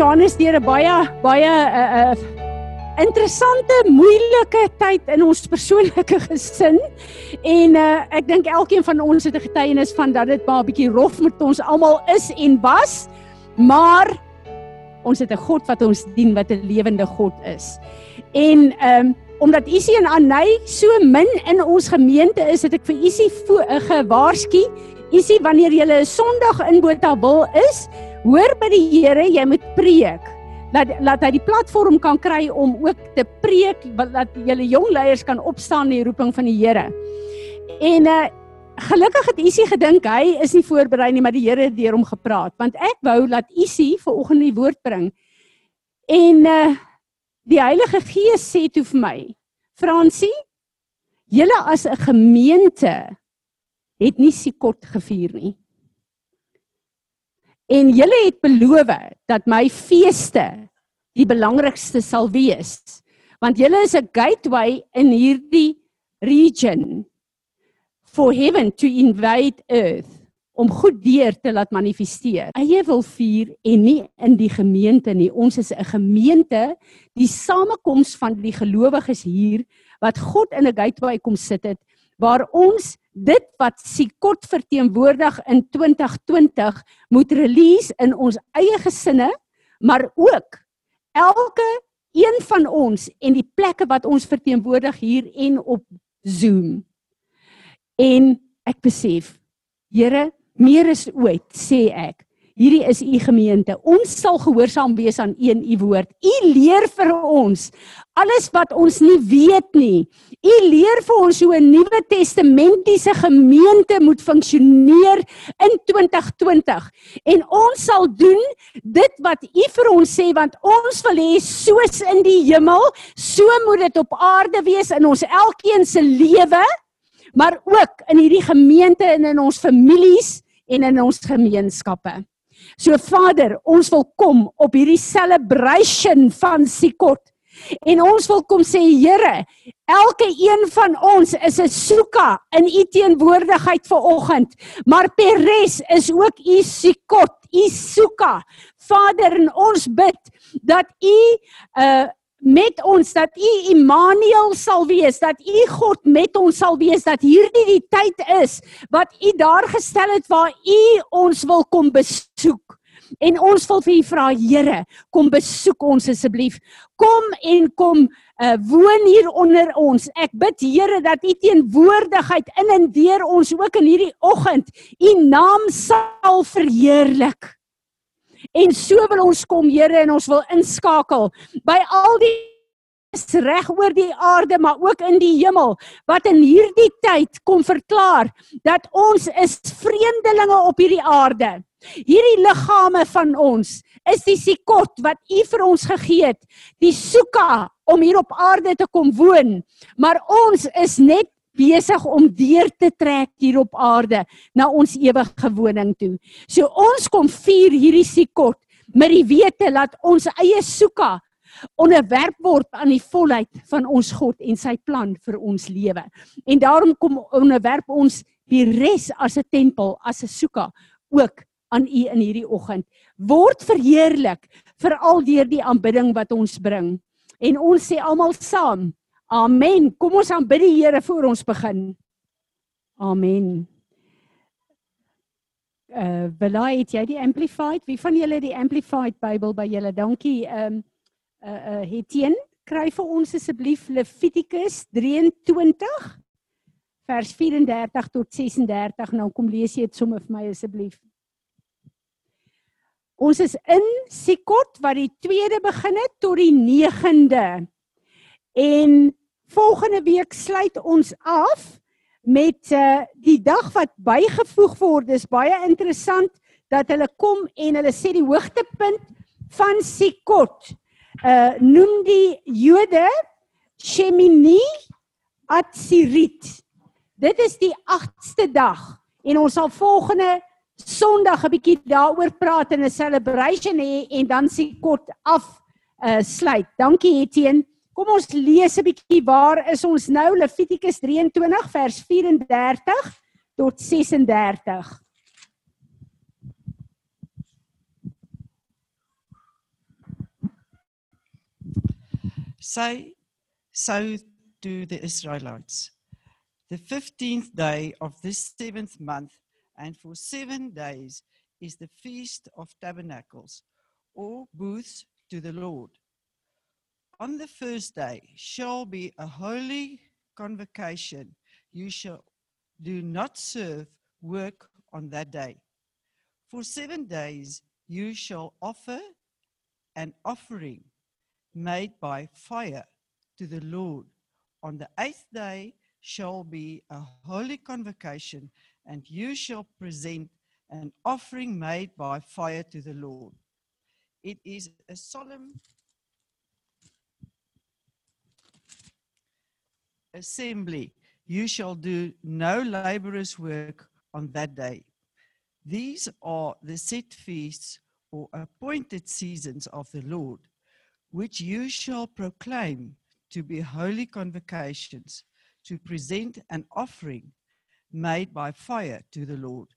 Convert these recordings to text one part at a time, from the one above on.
Johannes deur 'n baie baie 'n uh, uh, interessante, moeilike tyd in ons persoonlike gesin. En uh, ek dink elkeen van ons het 'n getuienis van dat dit maar 'n bietjie rof met ons almal is en was. Maar ons het 'n God wat ons dien wat 'n lewende God is. En ehm um, omdat Isie en Anay so min in ons gemeente is, het ek vir Isie gewaarsku. Isie, wanneer jy 'n Sondag in Botawil is, hoor by die Here, jy moet preek. Laat laat hy die platform kan kry om ook te preek, dat julle jong leiers kan opstaan in die roeping van die Here. En uh gelukkig het Isie gedink hy is nie voorberei nie, maar die Here het deur hom gepraat, want ek wou laat Isie vanoggend die woord bring. En uh die Heilige Gees sê toe vir my, Fransie, julle as 'n gemeente het nie Sikot gevier nie en julle het beloof dat my feeste die belangrikste sal wees want julle is 'n gateway in hierdie region for heaven to invade earth om goed deur te laat manifesteer. Eie wil vier en nie in die gemeente nie. Ons is 'n gemeente, die samekoms van die gelowiges hier wat God in 'n gateway kom sit het waar ons dit wat Sikot verteenwoordig in 2020 moet release in ons eie gesinne, maar ook elke een van ons en die plekke wat ons verteenwoordig hier en op Zoom. En ek besef, Here, meer is ooit, sê ek, Hierdie is u gemeente. Ons sal gehoorsaam wees aan u en u woord. U leer vir ons alles wat ons nie weet nie. U leer vir ons hoe 'n Nuwe Testamentiese gemeente moet funksioneer in 2020. En ons sal doen dit wat u vir ons sê want ons wil hê soos in die hemel, so moet dit op aarde wees in ons elkeen se lewe, maar ook in hierdie gemeente en in ons families en in ons gemeenskappe. So Vader, ons wil kom op hierdie celebration van Sikot. En ons wil kom sê Here, elke een van ons is 'n soeka in u teenwoordigheid vanoggend, maar Peres is ook u Sikot, u soeka. Vader, en ons bid dat u uh met ons dat u Immanuel sal wees, dat u God met ons sal wees, dat hierdie die tyd is wat u daar gestel het waar u ons wil kom besoek. En ons wil vir u vra, Here, kom besoek ons asseblief. Kom en kom uh, woon hier onder ons. Ek bid Here dat u teenwoordigheid in en deur ons ook in hierdie oggend u naam sal verheerlik. En so wil ons kom Here en ons wil inskakel by al die reg oor die aarde maar ook in die hemel wat in hierdie tyd kom verklaar dat ons is vreemdelinge op hierdie aarde. Hierdie liggame van ons is die sikot wat U vir ons gegee het, die suka om hier op aarde te kom woon. Maar ons is net besig om deur te trek hier op aarde na ons ewige woning toe. So ons kom vier hierdie Sikot met die wete dat ons eie soeka onderwerp word aan die volheid van ons God en sy plan vir ons lewe. En daarom kom onderwerp ons die res as 'n tempel, as 'n soeka ook aan U in hierdie oggend. Word verheerlik veral deur die aanbidding wat ons bring. En ons sê almal saam Amen. Kom ons aanbid die Here voor ons begin. Amen. Uh, Belai, het jy die amplified? Wie van julle die amplified Bybel by julle? Dankie. Ehm um, uh uh Hetien, kry vir ons asseblief Levitikus 23 vers 34 tot 36. Nou kom lees jy dit sommer vir my asseblief. Ons is in Sikot wat die tweede begin het tot die 9de. En Volgende week sluit ons af met uh, die dag wat bygevoeg word. Dis baie interessant dat hulle kom en hulle sê die hoogtepunt van Sikot. Uh noem die Jode Shemini Atzirit. Dit is die 8ste dag en ons sal volgende Sondag 'n bietjie daaroor praat en 'n celebration hê en dan Sikot af uh sluit. Dankie Etienne. Kom ons lees 'n bietjie waar is ons nou Levitikus 23 vers 34 tot 36. Say so to the Israelites. The 15th day of this seventh month, and for seven days, is the Feast of Tabernacles, or booths to the Lord. On the first day shall be a holy convocation. You shall do not serve work on that day. For seven days you shall offer an offering made by fire to the Lord. On the eighth day shall be a holy convocation, and you shall present an offering made by fire to the Lord. It is a solemn assembly. You shall do no laborious work on that day. These are the set feasts or appointed seasons of the Lord, which you shall proclaim to be holy convocations, to present an offering made by fire to the Lord,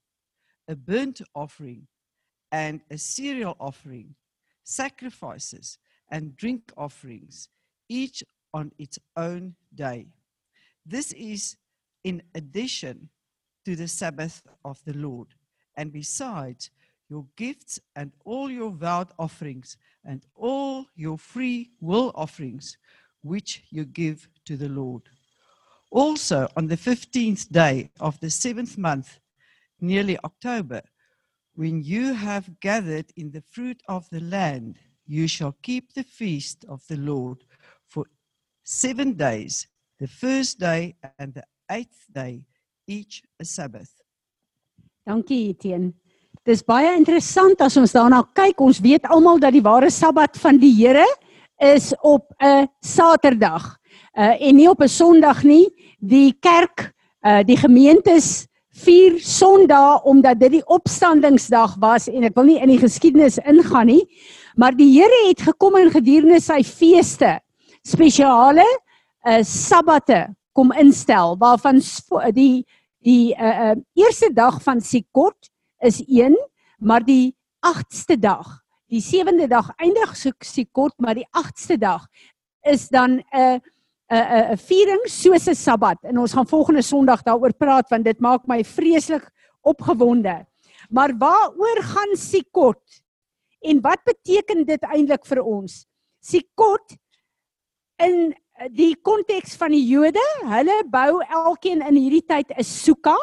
a burnt offering and a cereal offering, sacrifices and drink offerings, each on its own day. This is in addition to the Sabbath of the Lord. And besides, your gifts and all your vowed offerings and all your free will offerings, which you give to the Lord. Also, on the 15th day of the seventh month, nearly October, when you have gathered in the fruit of the land, you shall keep the feast of the Lord for seven days, the first day and the eighth day, each a Sabbath. Dankie Etienne. Dis baie interessant as ons daarna kyk. Ons weet almal dat die ware Sabbat van die Here is op 'n Saterdag. Uh en nie op 'n Sondag nie. Die kerk, uh die gemeentes vier Sondae omdat dit die opstandingsdag was en ek wil nie in die geskiedenis ingaan nie, maar die Here het gekom en gedurende sy feeste spesiale uh sabbate kom instel waarvan die die uh, uh eerste dag van Sikot is 1, maar die 8ste dag, die 7de dag eindig Sikot, maar die 8ste dag is dan 'n uh, 'n 'n uh, viering soos 'n Sabbat. En ons gaan volgende Sondag daaroor praat want dit maak my vreeslik opgewonde. Maar waaroor gaan Sikot? En wat beteken dit eintlik vir ons? Sikot in die konteks van die Jode, hulle bou elkeen in hierdie tyd 'n suka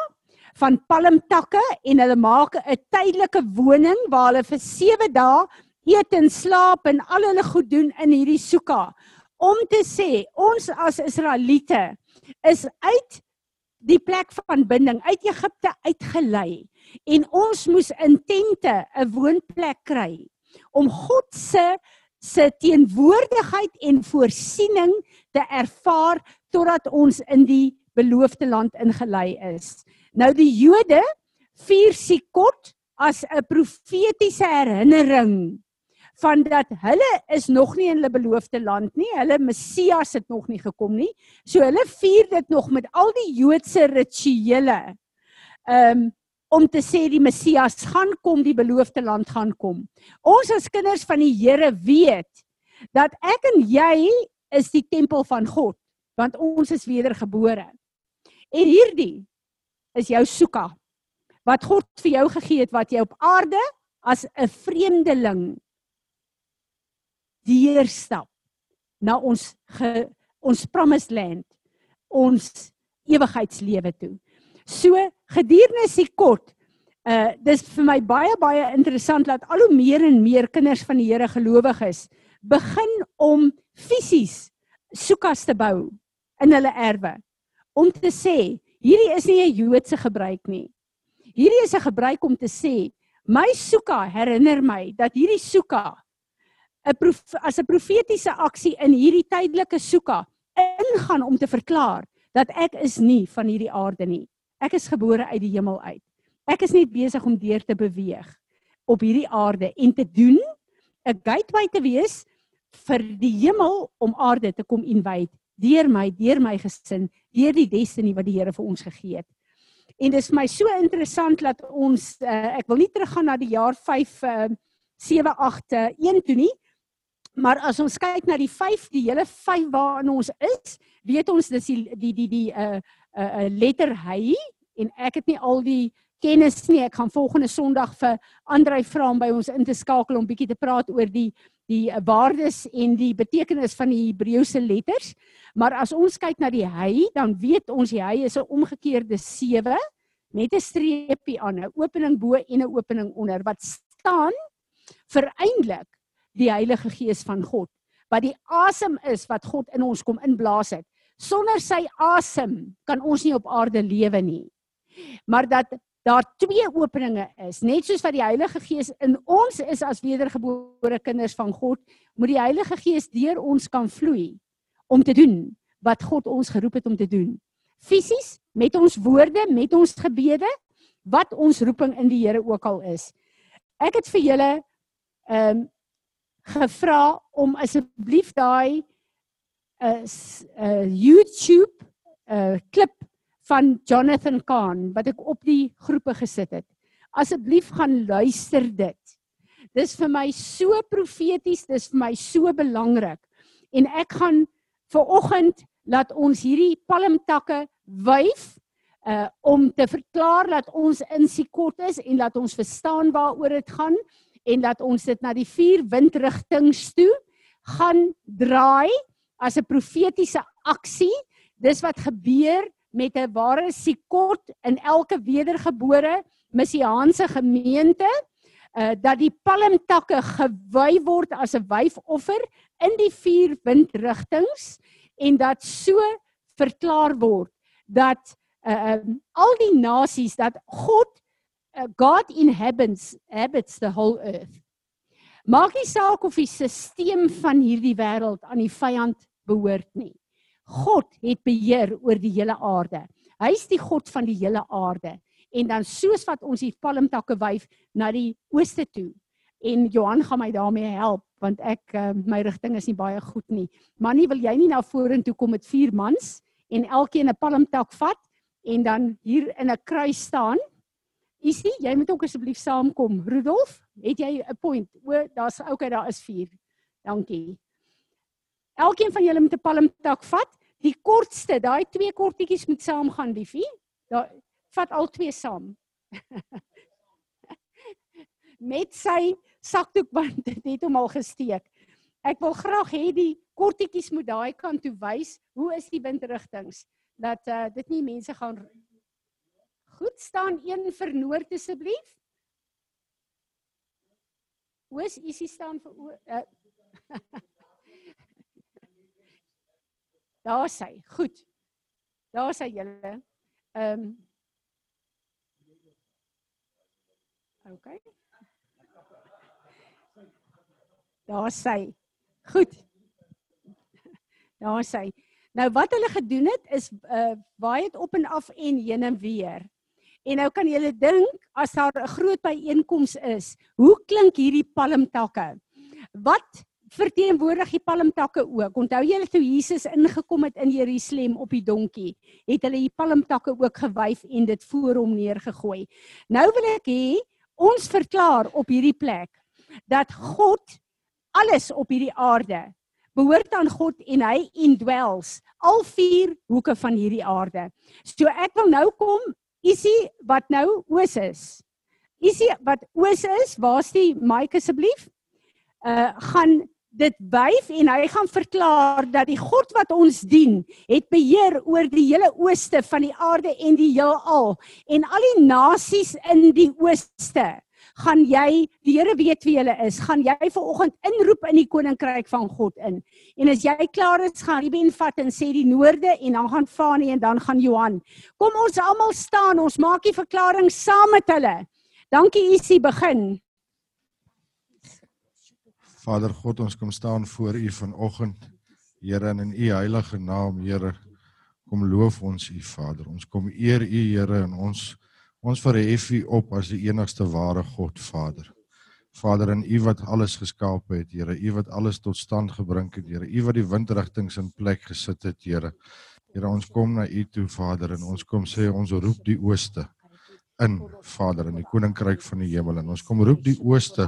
van palmtakke en hulle maak 'n tydelike woning waar hulle vir 7 dae eet en slaap en al hulle goed doen in hierdie suka om te sê ons as Israeliete is uit die plek van binding uit Egipte uitgelei en ons moes in tente 'n woonplek kry om God se se teenwoordigheid en voorsiening te ervaar totdat ons in die beloofde land ingelei is. Nou die Jode vier Sikot as 'n profetiese herinnering van dat hulle is nog nie in hulle beloofde land nie. Hulle Messias het nog nie gekom nie. So hulle vier dit nog met al die Joodse rituele. Um om te sê die Messias gaan kom, die beloofde land gaan kom. Ons as kinders van die Here weet dat ek en jy is die tempel van God, want ons is wedergebore. En hierdie is jou soeka wat God vir jou gegee het wat jy op aarde as 'n vreemdeling deurstap na ons ge, ons promised land ons ewigheidslewe toe. So gedurende se kort uh dis vir my baie baie interessant dat al hoe meer en meer kinders van die Here gelowig is begin om fisies soekas te bou in hulle erwe om te sê hierdie is nie 'n Joodse gebruik nie. Hierdie is 'n gebruik om te sê my soeka herinner my dat hierdie soeka 'n as 'n profetiese aksie in hierdie tydelike soeka ingaan om te verklaar dat ek is nie van hierdie aarde nie. Ek is gebore uit die hemel uit. Ek is net besig om deur te beweeg op hierdie aarde en te doen 'n gateway te wees vir die hemel om aarde te kom invade deur my, deur my gesin, deur die destiny wat die Here vir ons gegee het. En dit is my so interessant dat ons uh, ek wil nie teruggaan na die jaar 5 uh, 7 8 1 toe nie, Maar as ons kyk na die 5, die hele 5 waarin ons is, weet ons dis die die die die uh uh letter hy en ek het nie al die kennis nie. Ek gaan volgende Sondag vir Andrei vra om by ons in te skakel om bietjie te praat oor die die waardes en die betekenis van die Hebreëse letters. Maar as ons kyk na die hy, dan weet ons hy is 'n omgekeerde 7 met 'n streepie aan, 'n opening bo en 'n opening onder wat staan vir eintlik die Heilige Gees van God. Wat die asem is wat God in ons kom inblaas het. Sonder sy asem kan ons nie op aarde lewe nie. Maar dat daar twee openinge is, net soos wat die Heilige Gees in ons is as wedergebore kinders van God, moet die Heilige Gees deur ons kan vloei om te doen wat God ons geroep het om te doen. Fisies met ons woorde, met ons gebede, wat ons roeping in die Here ook al is. Ek het vir julle ehm um, gevra om asseblief daai 'n uh, 'n uh, YouTube 'n uh, klip van Jonathan Kahn wat ek op die groepe gesit het. Asseblief gaan luister dit. Dis vir my so profeties, dis vir my so belangrik. En ek gaan ver oggend laat ons hierdie palmtakke wyf uh om te verklaar dat ons in Sikot is en dat ons verstaan waaroor dit gaan en dat ons dit na die vier windrigtings toe gaan draai as 'n profetiese aksie. Dis wat gebeur met 'n ware sikot in elke wedergebore messiaanse gemeente uh dat die palmtakke gewy word as 'n wyfoffer in die vier windrigtings en dat so verklaar word dat uh um, al die nasies dat God God inhabits habits the whole earth. Maak nie saak of die stelsel van hierdie wêreld aan die vyand behoort nie. God het beheer oor die hele aarde. Hy is die God van die hele aarde. En dan soos wat ons die palmtakke wyf na die ooste toe. En Johan gaan my daarmee help want ek uh, my rigting is nie baie goed nie. Manie, wil jy nie na vorentoe kom met vier mans en elkeen 'n palmtak vat en dan hier in 'n kruis staan? Isie, jy moet ook asseblief saamkom. Rudolf, het jy 'n point? O, daar's okay, daar is vier. Dankie. Elkeen van julle moet 'n palmtak vat Die kortste, daai twee kortetjies moet saam gaan, liefie. Daar vat al twee saam. Met sy sakdoek want dit het hom al gesteek. Ek wil graag hê die kortetjies moet daai kant toe wys. Hoe is die windrigtings? Dat uh, dit nie mense gaan Goed staan een vir noord asseblief. Oos isie staan vir uh, Daar sy. Goed. Daar sy julle. Ehm um, OK. Daar sy. Goed. Daar sy. Nou wat hulle gedoen het is uh waai dit op en af en heen en weer. En nou kan julle dink as daar 'n groot byeenkoms is, hoe klink hierdie palmtakke? Wat verteenwoordig die palmtakke ook. Onthou julle toe Jesus ingekom het in Jerusalem op die donkie, het hulle die palmtakke ook gewyf en dit voor hom neergegooi. Nou wil ek hê ons verklaar op hierdie plek dat God alles op hierdie aarde behoort aan God en hy indwells al vier hoeke van hierdie aarde. So ek wil nou kom, isie wat nou oos is. Isie wat oos is, waar's die mic asseblief? Uh gaan dit wyf en hy gaan verklaar dat die God wat ons dien, het beheer oor die hele ooste van die aarde en die heelal en al die nasies in die ooste. Gaan jy, die Here weet wie jy is, gaan jy vanoggend inroep in die koninkryk van God in. En as jy klaar is, gaan Ruben vat en sê die noorde en dan gaan Fani en dan gaan Johan. Kom ons almal staan, ons maak die verklaring saam met hulle. Dankie Isie begin. Vader God, ons kom staan voor U vanoggend. Here en in U heilige naam, Here, kom loof ons U, Vader. Ons kom eer U, Here, en ons ons verhef U op as die enigste ware God, Vader. Vader, en U wat alles geskaap het, Here, U wat alles tot stand gebring het, Here, U wat die windrigtinge in plek gesit het, Here. Here, ons kom na U toe, Vader, en ons kom sê ons roep die ooste in, Vader, in die koninkryk van die hemel en ons kom roep die ooste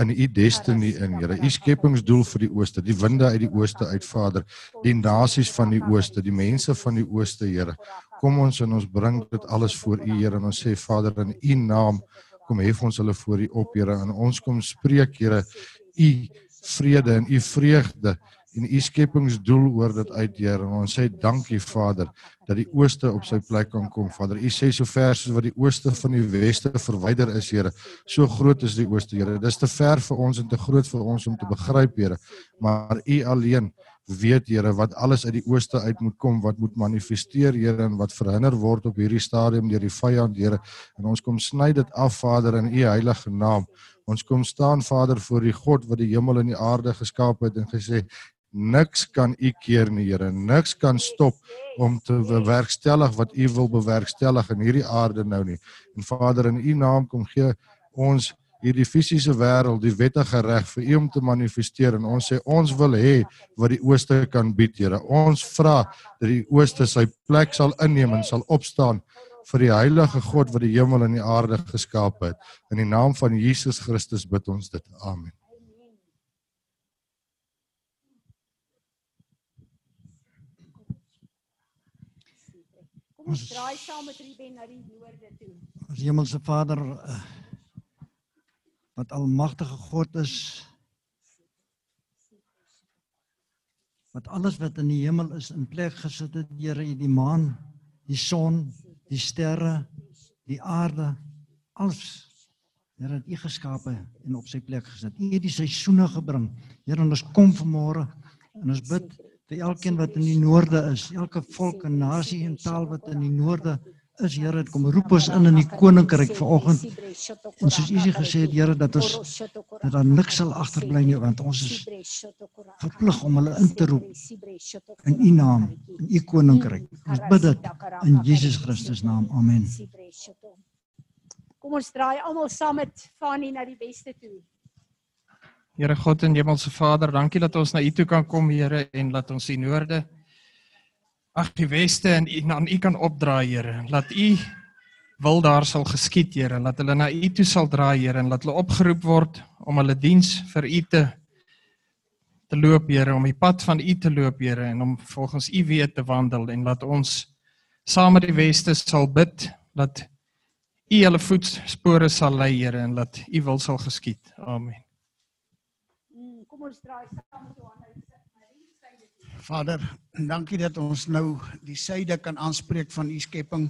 in u destiny in, Here. U skepingsdoel vir die ooste, die winde uit die ooste uit, Vader, die nasies van die ooste, die mense van die ooste, Here. Kom ons en ons bring dit alles voor u, Here, en ons sê Vader in u naam kom hef ons hulle voor u op, Here, en ons kom spreek, Here, u vrede en u vreugde en u skepingsdoel oor dit uit Here en ons sê dankie Vader dat die ooste op sy plek kan kom Vader. U sê so ver soos wat die ooste van die weste verwyder is Here so groot is die ooste Here. Dis te ver vir ons en te groot vir ons om te begryp Here maar u alleen weet Here wat alles uit die ooste uit moet kom wat moet manifesteer Here en wat verhinder word op hierdie stadium deur die vyand Here. En ons kom sny dit af Vader in u heilige naam. Ons kom staan Vader voor die God wat die hemel en die aarde geskaap het en gesê niks kan u keer nie Here. Niks kan stop om te bewerkstellig wat u wil bewerkstellig in hierdie aarde nou nie. En Vader in u naam kom gee ons hierdie fisiese wêreld die wettige reg vir u om te manifesteer en ons sê ons wil hê wat die ooste kan bied Here. Ons vra dat die ooste sy plek sal inneem en sal opstaan vir die heilige God wat die hemel en die aarde geskaap het. In die naam van Jesus Christus bid ons dit. Amen. Kom ons draai saam met Ruben na die noorde toe. Ons Hemelse Vader eh, wat almagtige God is wat alles wat in die hemel is in plek gesit het, Here, die maan, die son, die sterre, die aarde, alles Here het U geskape en op sy plek gesit. U het die seisoene gebring. Here, ons kom vanmôre en ons bid vir elkeen wat in die noorde is, elke volk en nasie en taal wat in die noorde is, Here, kom roep ons in in die koninkryk vanoggend. En soos U gesê het, Here, dat ons dat daar niks sal agterbly nie, want ons is verplig om hulle in te roep in U naam, in U koninkryk. Ons bid dit in Jesus Christus naam. Amen. Kom ons draai almal saam met Fanny na die weste toe. Here God en Hemelse Vader, dankie dat ons na U toe kan kom, Here, en laat ons die noorde ag die weste en U aan U kan opdraai, Here. Laat U wil daar sal geskied, Here. Laat hulle na U toe sal draai, Here, en laat hulle opgeroep word om hulle diens vir U te te loop, Here, om die pad van U te loop, Here, en om volgens U weë te wandel en laat ons saam met die weste sal bid dat U hulle voetspore sal lei, Here, en laat U wil sal geskied. Amen. Mm, Kom ons draai saam met Johanna na die syde toe. Vader, dankie dat ons nou die syde kan aanspreek van u skepping.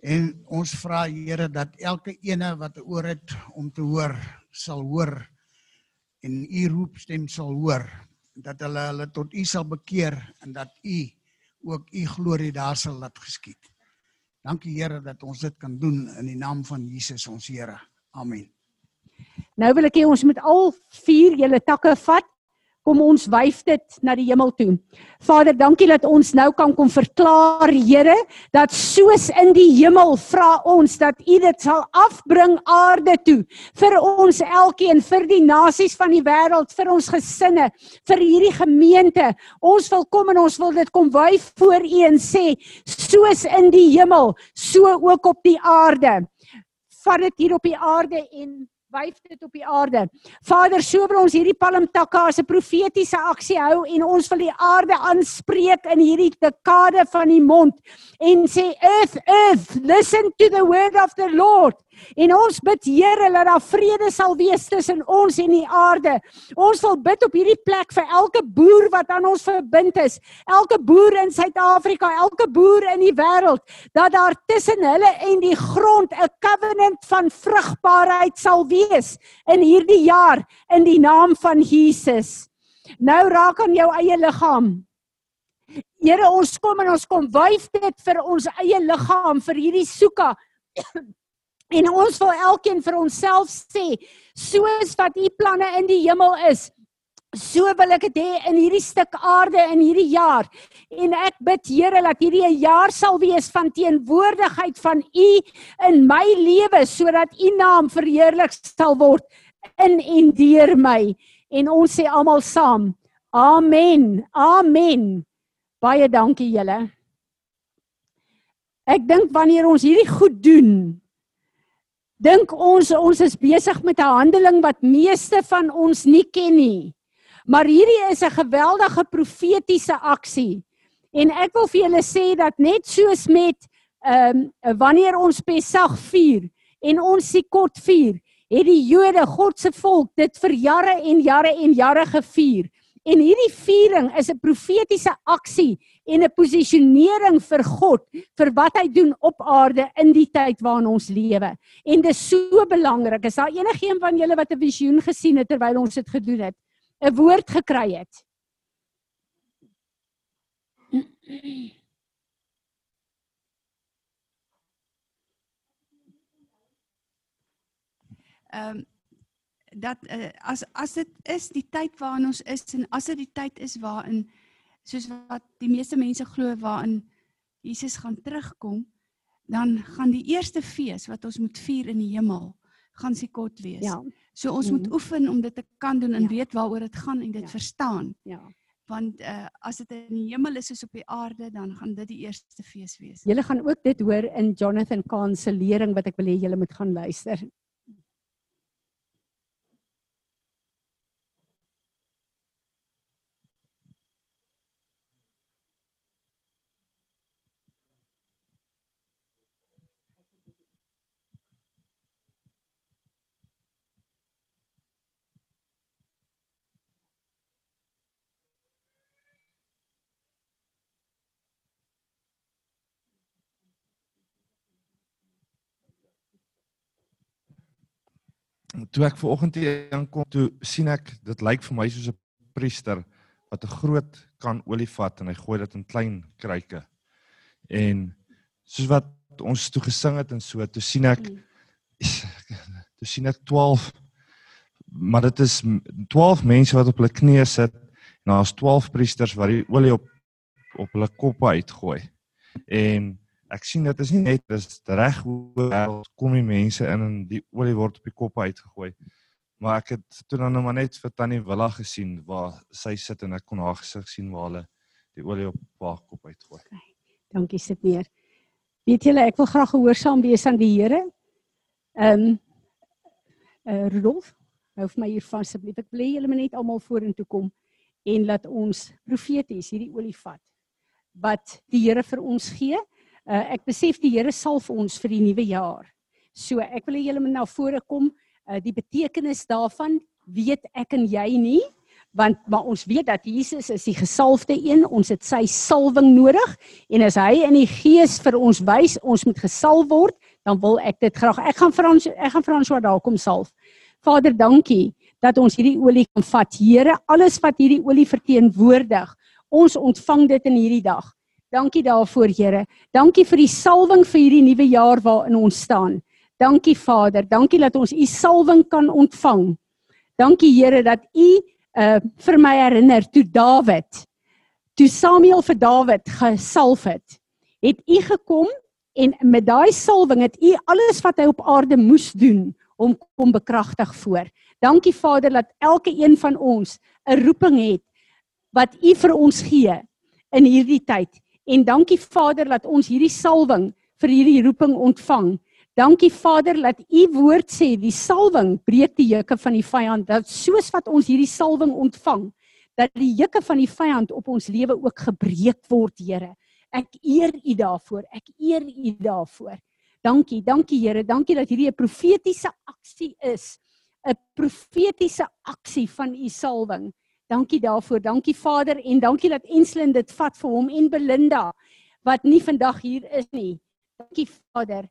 En ons vra Here dat elke ene wat 'n oor het om te hoor, sal hoor en u roepstem sal hoor dat hulle hulle tot u sal bekeer en dat u ook u glorie daar sal laat geskied. Dankie Here dat ons dit kan doen in die naam van Jesus ons Here. Amen. Nou wil ek hê ons moet al vier julle takke vat. Kom ons wyf dit na die hemel toe. Vader, dankie dat ons nou kan kom verklaar, Here, dat soos in die hemel vra ons dat U dit sal afbring aarde toe vir ons elkeen, vir die nasies van die wêreld, vir ons gesinne, vir hierdie gemeente. Ons wil kom en ons wil dit kom wyf voor U en sê, soos in die hemel, so ook op die aarde. Vat dit hier op die aarde en wyf dit op die aarde. Vader, so wil ons hierdie palmtakke as 'n profetiese aksie hou en ons wil die aarde aanspreek in hierdie dekade van die mond en sê earth earth listen to the word of the Lord. En ons bid Here dat daar vrede sal wees tussen ons en die aarde. Ons wil bid op hierdie plek vir elke boer wat aan ons verbind is, elke boer in Suid-Afrika, elke boer in die wêreld, dat daar tussen hulle en die grond 'n covenant van vrugbaarheid sal wees in hierdie jaar in die naam van Jesus. Nou raak aan jou eie liggaam. Here, ons kom en ons kom wyf dit vir ons eie liggaam vir hierdie soeka En ons wil elkeen vir onsself sê, soos wat u planne in die hemel is, so wil ek dit hê in hierdie stuk aarde in hierdie jaar. En ek bid Here dat hierdie 'n jaar sal wees van teenwoordigheid van u in my lewe sodat u naam verheerlik sal word in en deur my. En ons sê almal saam: Amen. Amen. Baie dankie julle. Ek dink wanneer ons hierdie goed doen, dink ons ons is besig met 'n handeling wat meeste van ons nie ken nie. Maar hierdie is 'n geweldige profetiese aksie. En ek wil vir julle sê dat net soos met ehm um, wanneer ons Pessach vier en ons Sukkot vier, het die Jode, God se volk, dit vir jare en jare en jare gevier. En hierdie viering is 'n profetiese aksie en 'n posisionering vir God vir wat hy doen op aarde in die tyd waarin ons lewe. En dit is so belangrik. Is daar enigiemand van julle wat 'n visioen gesien het terwyl ons dit gedoen het? 'n Woord gekry het? Ehm um, dat uh, as as dit is die tyd waarin ons is en as dit die tyd is waarin soos wat die meeste mense glo waarin Jesus gaan terugkom, dan gaan die eerste fees wat ons moet vier in die hemel gaan Sukkot wees. Ja. So ons mm. moet oefen om dit te kan doen en ja. weet waaroor dit gaan en dit Ja. verstaan. Ja. Want uh, as dit in die hemel is soos op die aarde, dan gaan dit die eerste fees wees. Julle gaan ook dit hoor in Jonathan Kahn se lering wat ek wil hê julle moet gaan luister. Toe ek ver oggend hier aankom, toe sien ek dit lyk vir my soos 'n priester wat 'n groot kan olie vat en hy gooi dit in klein kruike. En soos wat ons toe gesing het en so, toe sien ek toe sien ek 12 maar dit is m- 12 mense wat op hulle knieë sit en daar's 12 priesters wat die olie op op hulle koppe uitgooi. En ek sien dit is nie net dis reg hoe wêreld kom die mense in en die olie word op die koppe uitgegooi. Maar ek het toe dan nou net vir Tannie Willa gesien waar sy sit en ek kon haar gesig sien waar hulle die olie op haar kop uitgooi. Dankie Sitmeer. Weet julle, ek wil graag gehoorsaam wees aan die Here. Ehm um, uh, Rudolf, hou vir my hier vas asseblief. Ek wil hê julle moet net almal vorentoe kom en laat ons profeties hierdie olie vat wat die Here vir ons gee. Uh, ek besef die Here salf ons vir die nuwe jaar. So ek wil hê julle moet na vore kom. Uh, die betekenis daarvan weet ek en jy nie want maar ons weet dat Jesus is die gesalfde een. Ons het sy salwing nodig en as hy in die gees vir ons wys ons moet gesalf word, dan wil ek dit graag. Ek gaan Frans ek gaan François daar kom salf. Vader, dankie dat ons hierdie olie kan vat. Here, alles wat hierdie olie verteenwoordig, ons ontvang dit in hierdie dag. Dankie daarvoor, Here. Dankie vir die salwing vir hierdie nuwe jaar waarin ons staan. Dankie Vader, dankie dat ons u salwing kan ontvang. Dankie Here dat u uh vir my herinner toe Dawid toe Samuel vir Dawid gesalf het. Het u gekom en met daai salwing het u alles wat hy op aarde moes doen om kom bekragtig voor. Dankie Vader dat elke een van ons 'n roeping het wat u vir ons gee in hierdie tyd. En dankie Vader dat ons hierdie salwing vir hierdie roeping ontvang. Dankie Vader dat u woord sê die salwing breek die juke van die vyand. Dat soos wat ons hierdie salwing ontvang, dat die juke van die vyand op ons lewe ook gebreek word, Here. Ek eer u daarvoor. Ek eer u daarvoor. Dankie, dankie Here. Dankie dat hierdie 'n profetiese aksie is. 'n Profetiese aksie van u salwing. Dankie daarvoor. Dankie Vader en dankie dat Enslin dit vat vir hom en Belinda wat nie vandag hier is nie. Dankie Vader.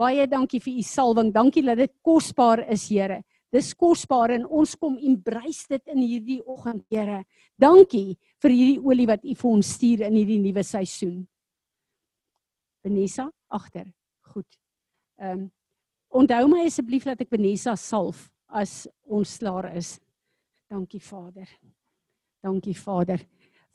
Baie dankie vir u salwing. Dankie dat dit kosbaar is, Here. Dis kosbaar en ons kom embrace dit in hierdie oggend, Here. Dankie vir hierdie olie wat u vir ons stuur in hierdie nuwe seisoen. Vanessa agter. Goed. Ehm um, onthou my asseblief dat ek Vanessa salf as ons klaar is. Dankie Vader. Dankie Vader.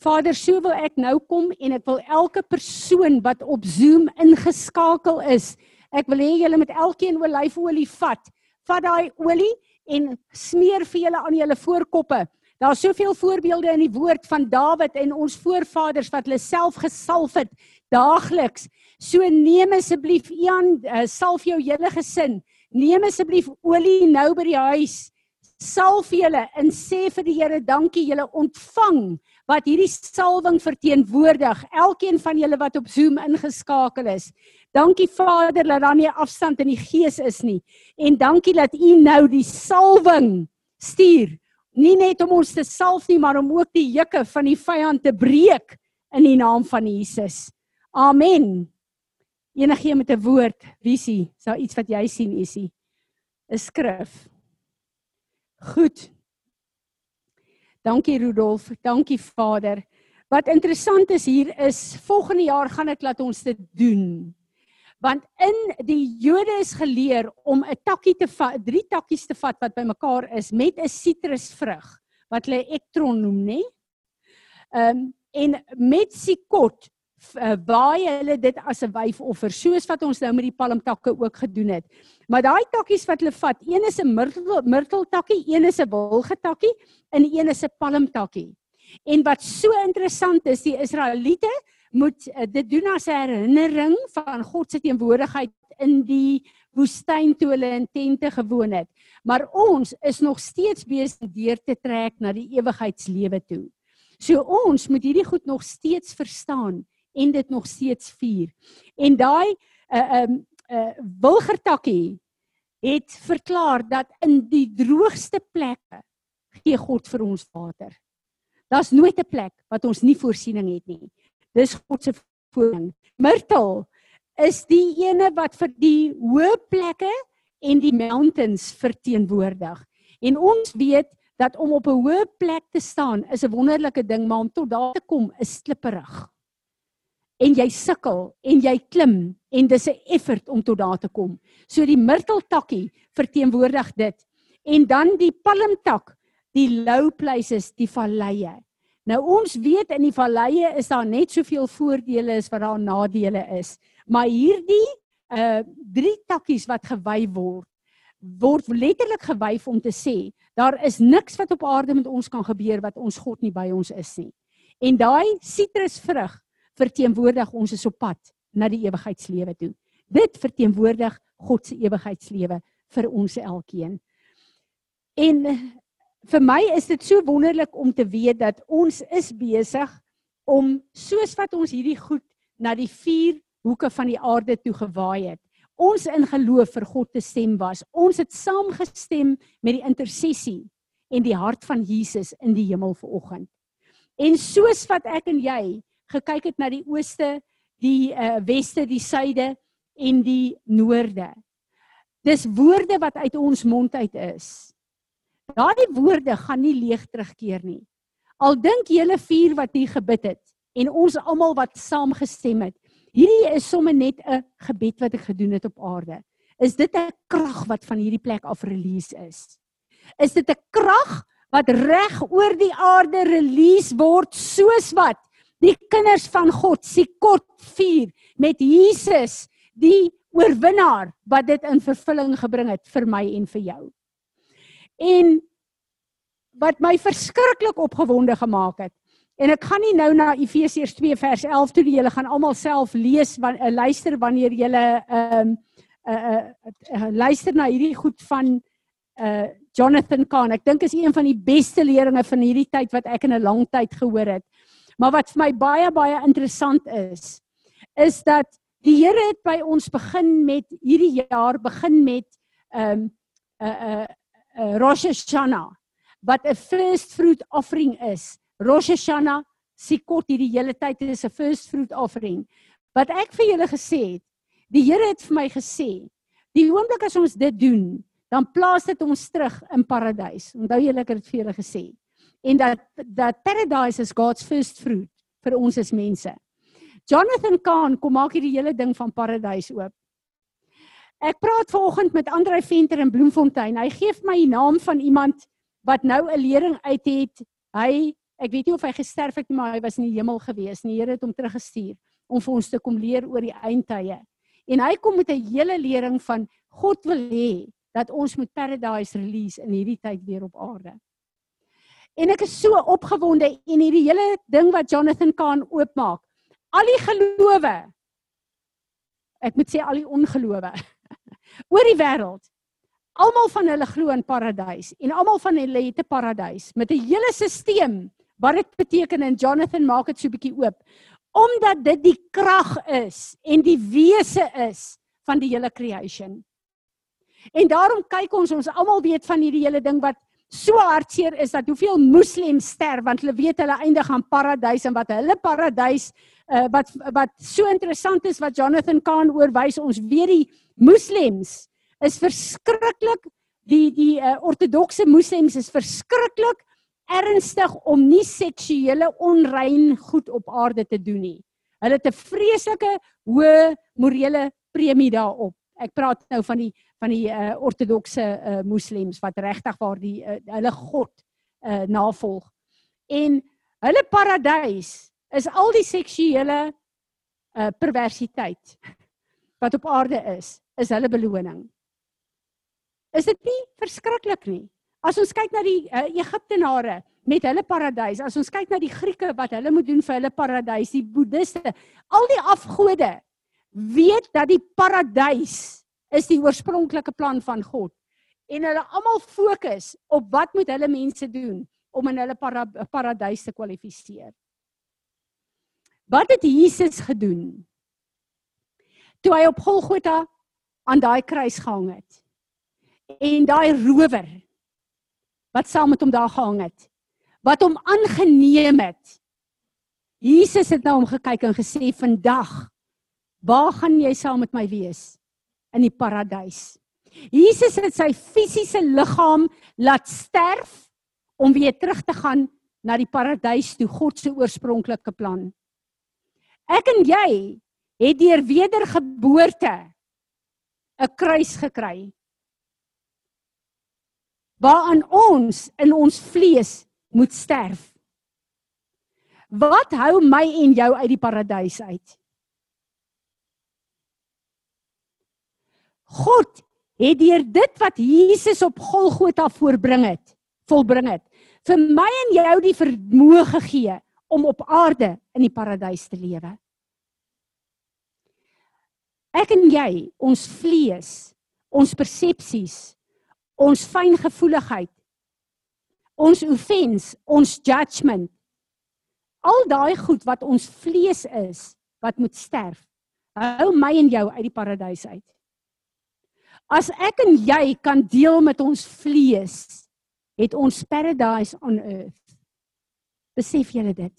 Vader, so wil ek nou kom en ek wil elke persoon wat op Zoom ingeskakel is, ek wil hê julle moet elkeen olyfolie vat. Vat daai olie en smeer vir julle aan julle voorkoppe. Daar's soveel voorbeelde in die woord van Dawid en ons voorvaders wat hulle self gesalf het daagliks. So neem asseblief Ian, uh, salf jou hele gesin. neem asseblief olie nou by die huis. Salf julle en sê vir die Here dankie julle ontvang wat hierdie salwing verteenwoordig. Elkeen van julle wat op Zoom ingeskakel is. Dankie Vader dat daar nie afstand in die gees is nie. En dankie dat U nou die salwing stuur. Nie net om ons te salf nie, maar om ook die jukke van die vyand te breek in die naam van Jesus. Amen. Enige met 'n woord, visie, sou iets wat jy sien isie. 'n Skrif. Goed. Dankie Rudolf, dankie Vader. Wat interessant is hier is volgende jaar gaan ek laat ons dit doen. Want in die Jode is geleer om 'n takkie te vat, drie takkies te vat wat bymekaar is met 'n sitrusvrug wat hulle ektron noem, nê? Ehm um, en met sikot uh, hulle dit as 'n wyfoffer soos wat ons nou met die palmtakke ook gedoen het. Maar daai takkies wat hulle vat, een is 'n myrtel myrteltakkie, een is 'n wilgetakkie en een is 'n palmtakkie. En wat so interessant is, die Israeliete moet uh, dit doen as 'n herinnering van God se teenwoordigheid in die woestyn toe hulle in tente gewoon het. Maar ons is nog steeds besig deur te trek na die ewigheidslewe toe. So ons moet hierdie goed nog steeds verstaan en dit nog steeds vier. En daai 'n uh, 'n um, 'n uh, wilgertakkie het verklaar dat in die droogste plekke gee God vir ons water. Daar's nooit 'n plek wat ons nie voorsiening het nie. Dis God se voorsiening. Myrtle is die ene wat vir die hoë plekke en die mountains verteenwoordig. En ons weet dat om op 'n hoë plek te staan is 'n wonderlike ding, maar om tot daar te kom is slipperig en jy sukkel en jy klim en dis 'n effort om tot daar te kom. So die myrteltakkie verteenwoordig dit. En dan die palmtak, die low places, die valleie. Nou ons weet in die valleie is daar net soveel voordele as wat daar nadele is. Maar hierdie uh drie takkies wat gewy word, word letterlik gewy om te sê, daar is niks wat op aarde met ons kan gebeur wat ons God nie by ons is nie. En daai sitrusvrug verteenwoordig ons is op pad na die ewigheidslewe toe. Dit verteenwoordig God se ewigheidslewe vir ons elkeen. En vir my is dit so wonderlik om te weet dat ons is besig om soos wat ons hierdie goed na die vier hoeke van die aarde toe gewaai het. Ons in geloof vir God te stem was. Ons het saamgestem met die intersessie en die hart van Jesus in die hemel vanoggend. En soos wat ek en jy gekyk het na die ooste, die uh, weste, die suide en die noorde. Dis woorde wat uit ons mond uit is. Daardie woorde gaan nie leeg terugkeer nie. Al dink julle vier wat hier gebid het en ons almal wat saamgestem het. Hierdie is sommer net 'n gebed wat ek gedoen het op aarde. Is dit 'n krag wat van hierdie plek af release is? Is dit 'n krag wat reg oor die aarde release word soos wat die kinders van God se kort vier met Jesus die oorwinnaar wat dit in vervulling gebring het vir my en vir jou. En wat my verskriklik opgewonde gemaak het. En ek gaan nie nou na Efesiërs 2 vers 11 toe die julle gaan almal self lees want uh, luister wanneer julle ehm uh, uh, uh, uh, luister na hierdie goed van uh Jonathan Kahn. Ek dink is een van die beste leringe van hierdie tyd wat ek in 'n lang tyd gehoor het. Maar wat vir my baie baie interessant is, is dat die Here het by ons begin met hierdie jaar begin met 'n um, 'n uh, 'n uh, uh, Rosh Hashanah wat 'n first fruit offering is. Rosh Hashanah sikot hierdie hele tyd is 'n first fruit offering. Wat ek vir julle gesê het, die Here het vir my gesê, die oomblik as ons dit doen, dan plaas dit ons terug in paradys. Onthou julle ek het dit vir julle gesê en dat dat paradise is God's first fruit vir ons as mense. Jonathan Kahn kom maak hierdie hele ding van paradise oop. Ek praat vanoggend met Andrei Venter in Bloemfontein. Hy gee vir my die naam van iemand wat nou 'n lering uit het. Hy, ek weet nie of hy gesterf het nie, maar hy was in die hemel gewees. Die Here het hom teruggestuur om vir ons te kom leer oor die eindtye. En hy kom met 'n hele lering van God wil hê dat ons moet paradise release in hierdie tyd weer op aarde. En ek is so opgewonde en hierdie hele ding wat Jonathan Kahn oopmaak. Al die gelowe. Ek moet sê al die ongelowe oor die wêreld almal van hulle glo in paradys en almal van hulle het 'n paradys met 'n hele stelsel wat dit beteken en Jonathan maak dit so bietjie oop omdat dit die krag is en die wese is van die hele creation. En daarom kyk ons ons almal weet van hierdie hele ding wat so hartseer is dat hoeveel moslems sterf want hulle weet hulle eindig aan paradys en wat hulle paradys uh, wat wat so interessant is wat Jonathan Kahn oorwys ons weet die moslems is verskriklik die die uh, ortodokse moslems is verskriklik ernstig om nie seksuele onrein goed op aarde te doen nie. Hulle het 'n vreeslike hoë morele premie daarop. Ek praat nou van die van die uh, ortodokse uh, moslems wat regtig waar die uh, hulle God uh, navolg. En hulle paradys is al die seksuele uh, perversiteit wat op aarde is, is hulle beloning. Is dit nie verskriklik nie? As ons kyk na die uh, Egiptenare met hulle paradys, as ons kyk na die Grieke wat hulle moet doen vir hulle paradys, die Boeddiste, al die afgode weet dat die paradys is die oorspronklike plan van God. En hulle almal fokus op wat moet hulle mense doen om in hulle para, paradys te kwalifiseer. Wat het Jesus gedoen? Toe hy op Golgotha aan daai kruis gehang het. En daai rower wat saam met hom daar gehang het, wat hom aangeneem het. Jesus het na hom gekyk en gesê vandag waar gaan jy saam met my wees in die paradys. Jesus het sy fisiese liggaam laat sterf om weer terug te gaan na die paradys toe God se oorspronklike plan. Ek en jy het deur wedergeboorte 'n kruis gekry. Waaraan ons in ons vlees moet sterf. Wat hou my en jou uit die paradys uit? God het deur dit wat Jesus op Golgotha voorbring het, volbring het, vir my en jou die vermoë gegee om op aarde in die paradys te lewe. Ek en jy, ons vlees, ons persepsies, ons fyngevoeligheid, ons offense, ons judgement. Al daai goed wat ons vlees is, wat moet sterf. Hou my en jou uit die paradys uit. As ek en jy kan deel met ons vlees, het ons paradise on earth. Besef julle dit?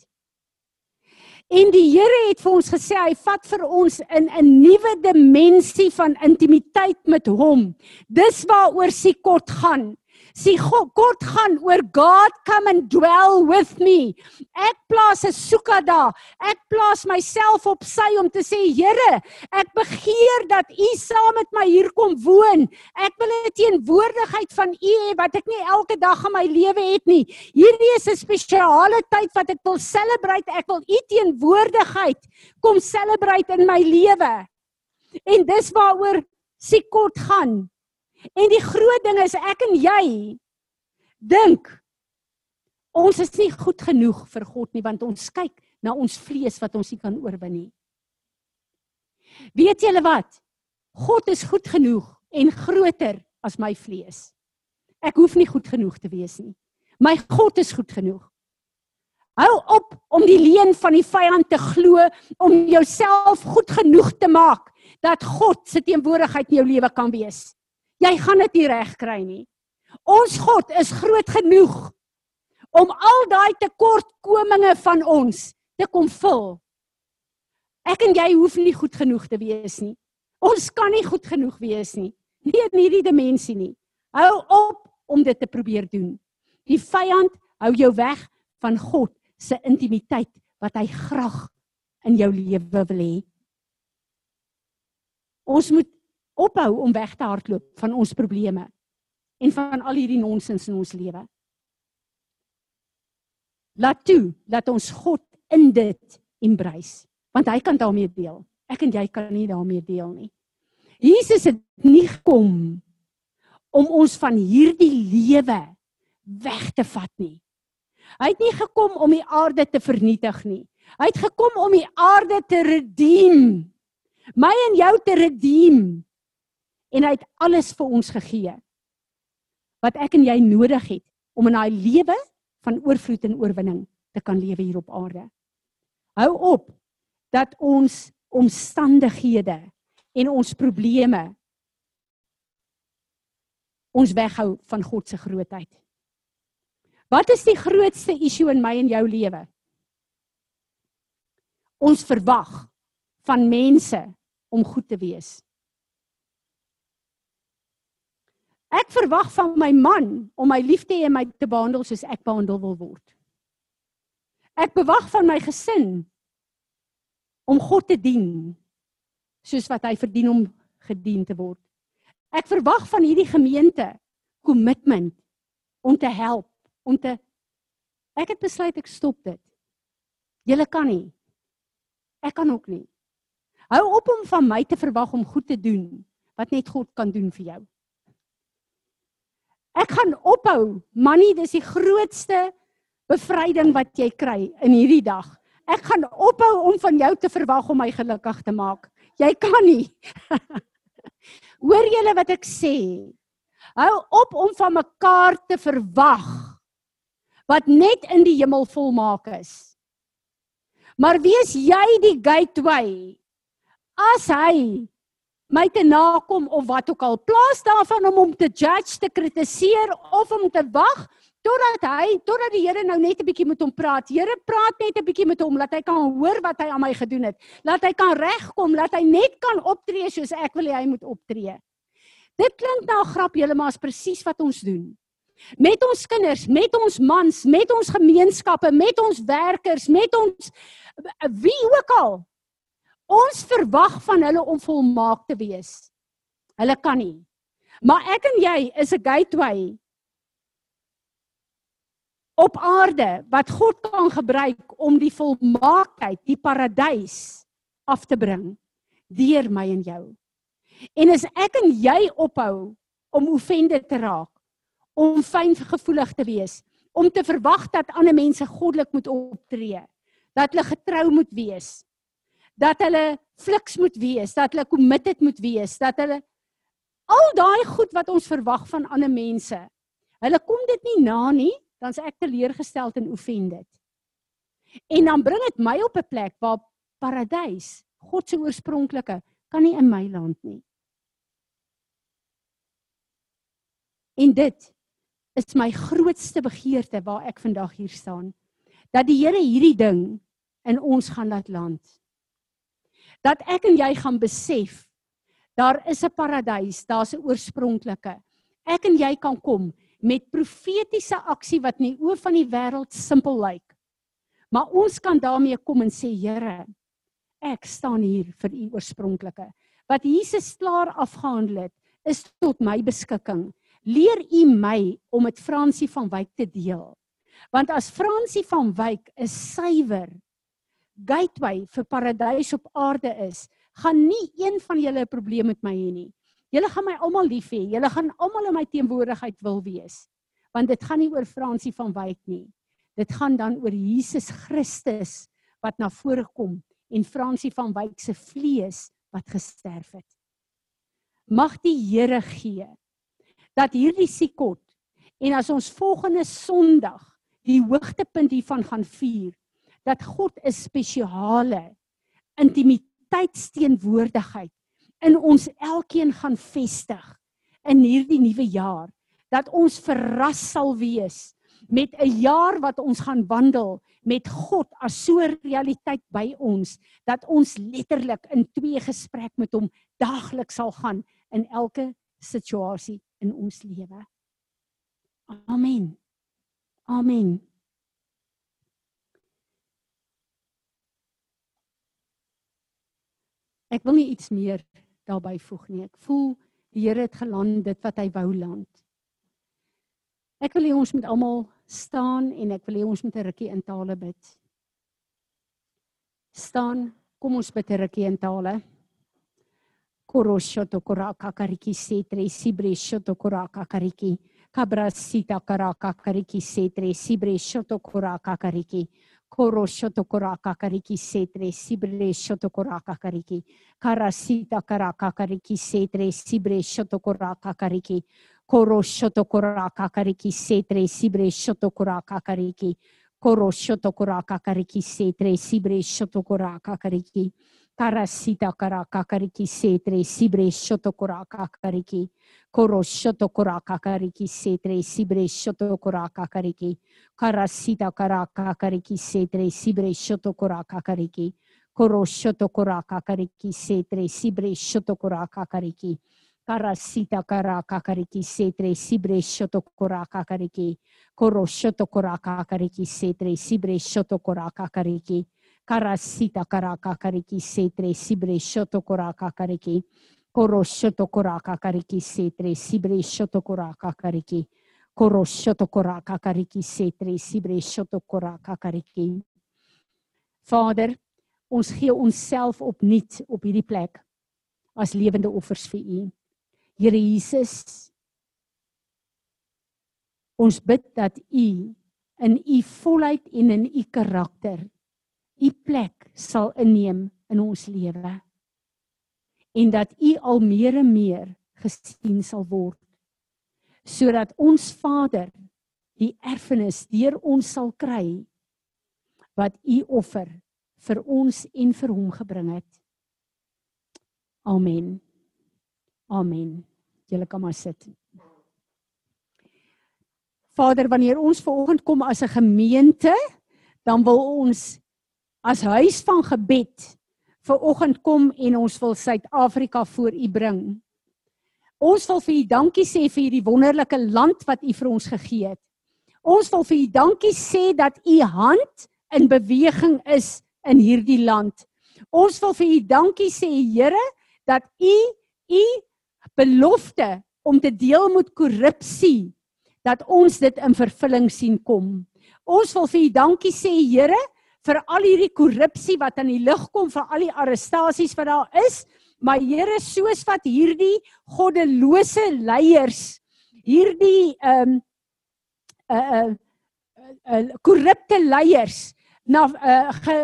En die Here het vir ons gesê hy vat vir ons in 'n nuwe dimensie van intimiteit met hom. Dis waaroor Sikot gaan. Sê God gaan oor God come and dwell with me. Ek plaas 'n soeka daar. Ek plaas myself op sy om te sê Here, ek begeer dat U saam met my hier kom woon. Ek wil 'n teenwoordigheid van U hê wat ek nie elke dag in my lewe het nie. Hierdie is 'n spesiale tyd wat ek wil celebrate. Ek wil U teenwoordigheid kom celebrate in my lewe. En dis waaroor Sikot gaan. En die groot ding is ek en jy dink ons is nie goed genoeg vir God nie want ons kyk na ons vlees wat ons nie kan oorwin nie. Weet julle wat? God is goed genoeg en groter as my vlees. Ek hoef nie goed genoeg te wees nie. My God is goed genoeg. Hou op om die leuen van die vyand te glo om jouself goed genoeg te maak dat God se teenwoordigheid in jou lewe kan wees. Jy gaan dit nie reg kry nie. Ons God is groot genoeg om al daai tekortkominge van ons te kom vul. Ek en jy hoef nie goed genoeg te wees nie. Ons kan nie goed genoeg wees nie. Nie in hierdie dimensie nie. Hou op om dit te probeer doen. Die vyand hou jou weg van God se intimiteit wat hy graag in jou lewe wil hê. Ons moet ophou om weg te hardloop van ons probleme en van al hierdie nonsens in ons lewe. Laat toe dat ons God in dit embrace, want hy kan daarmee deel. Ek en jy kan nie daarmee deel nie. Jesus het nie gekom om ons van hierdie lewe weg te vat nie. Hy het nie gekom om die aarde te vernietig nie. Hy het gekom om die aarde te redeem. My en jou te redeem en hy het alles vir ons gegee. wat ek en jy nodig het om in daai lewe van oorvloed en oorwinning te kan lewe hier op aarde. Hou op dat ons omstandighede en ons probleme ons weghou van God se grootheid. Wat is die grootste issue in my en jou lewe? Ons verwag van mense om goed te wees. Ek verwag van my man om my lief te hê en my te behandel soos ek behandel wil word. Ek bewag van my gesin om God te dien soos wat hy verdien om gedien te word. Ek verwag van hierdie gemeente kommitment om te help, om te Ek het besluit ek stop dit. Julle kan nie. Ek kan ook nie. Hou op om van my te verwag om goed te doen wat net God kan doen vir jou. Ek gaan ophou. Manie, dis die grootste bevryding wat jy kry in hierdie dag. Ek gaan ophou om van jou te verwag om my gelukkig te maak. Jy kan nie. Hoor julle wat ek sê? Hou op om van mekaar te verwag wat net in die hemel volmaak is. Maar wees jy die gateway as hy my te nakom of wat ook al plaas daarvan om hom te judge, te kritiseer of om te wag totdat hy totdat die Here nou net 'n bietjie met hom praat. Here praat net 'n bietjie met hom laat hy kan hoor wat hy aan my gedoen het. Laat hy kan regkom, laat hy net kan optree soos ek wil hê hy moet optree. Dit klink nou grap, julle maar is presies wat ons doen. Met ons kinders, met ons mans, met ons gemeenskappe, met ons werkers, met ons wie ook al. Ons verwag van hulle om volmaak te wees. Hulle kan nie. Maar ek en jy is 'n gateway op aarde wat God kan gebruik om die volmaaktheid, die paradys af te bring deur my en jou. En as ek en jy ophou om oefende te raak, om fyngevoelig te wees, om te verwag dat ander mense goddelik moet optree, dat hulle getrou moet wees, dat hulle fliks moet wees, dat hulle committed moet wees, dat hulle al daai goed wat ons verwag van ander mense. Hulle kom dit nie na nie, dan is ek teleurgesteld en offended. En dan bring dit my op 'n plek waar paradys, God se oorspronklike, kan nie in my land nie. En dit is my grootste begeerte waar ek vandag hier staan. Dat die Here hierdie ding in ons gaan laat land. Dat ek en jy gaan besef daar is 'n paradys, daar's 'n oorspronklike. Ek en jy kan kom met profetiese aksie wat in die oë van die wêreld simpel lyk. Maar ons kan daarmee kom en sê Here, ek staan hier vir u oorspronklike. Wat Jesus klaar afgehandel het, is tot my beskikking. Leer u my om met Fransie van Wyk te deel. Want as Fransie van Wyk 'n suiwer gateway vir paradys op aarde is, gaan nie een van julle 'n probleem met my hê nie. Julle gaan my almal lief hê. Julle gaan almal in my teenwoordigheid wil wees. Want dit gaan nie oor Fransie van Wyk nie. Dit gaan dan oor Jesus Christus wat na vore kom en Fransie van Wyk se vlees wat gesterf het. Mag die Here gee dat hierdie siekot en as ons volgende Sondag die hoogtepunt hiervan gaan vier dat God 'n spesiale intimiteitsteenwoordigheid in ons elkeen gaan vestig in hierdie nuwe jaar dat ons verras sal wees met 'n jaar wat ons gaan wandel met God as so realiteit by ons dat ons letterlik in twee gesprek met hom daagliks sal gaan in elke situasie in ons lewe. Amen. Amen. Ek wil nie iets meer daarbey voeg nie. Ek voel die Here het geland dit wat hy wou land. Ek wil hê ons moet almal staan en ek wil hê ons moet 'n rukkie in tale bid. Staan, kom ons bid 'n rukkie in tale. Koroshoto koraka kariki setre sibre shoto koraka kariki kabrasita karaka kariki setre sibre shoto koraka kariki koro shoto koraka kariki setre sibre shoto koraka kariki karasita karaka kariki setre sibre shoto koraka kariki Koro shoto koraka kariki setre sibre shoto koraka kariki. Koro shoto koraka kariki setre sibre shoto koraka kariki. Karasita karaka kariki setre sibre shoto koraka kariki. Koro shoto koraka kariki setre sibre shoto koraka kariki. Karasita karaka kariki setre sibre shoto koraka kariki. Koro shoto koraka kariki setre sibre shoto koraka kariki. Karasita karaka kariki setre sibre shoto koraka kariki. Koro shoto koraka kariki setre sibre shoto koraka kariki. Karasita karaka kariki setre sibre shoto koraka kariki. Koro shoto koraka kariki setre sibre shoto koraka kariki. Koro shoto koraka kariki setre sibre shoto koraka kariki. Vader, ons gee onsself opnuut op hierdie plek as lewende offers vir U. Here Jesus, ons bid dat U in U volheid en in U karakter U plek sal inneem in ons lewe en dat U al meer en meer gesien sal word sodat ons Vader die erfenis deur ons sal kry wat U offer vir ons en vir hom gebring het. Amen. Amen. Julle kan maar sit. Vader, wanneer ons vanoggend kom as 'n gemeente, dan wil ons as huis van gebed vanoggend kom en ons wil Suid-Afrika voor U bring. Ons wil vir U dankie sê vir hierdie wonderlike land wat U vir ons gegee het. Ons wil vir U dankie sê dat U hand in beweging is in hierdie land. Ons wil vir U dankie sê Here dat U U belofte om te deel met korrupsie dat ons dit in vervulling sien kom. Ons wil vir U dankie sê Here vir al hierdie korrupsie wat aan die lig kom vir al die arrestasies wat daar is. Maar Here, soos wat hierdie goddelose leiers hierdie ehm um, uh uh korrupte uh, leiers na uh, ge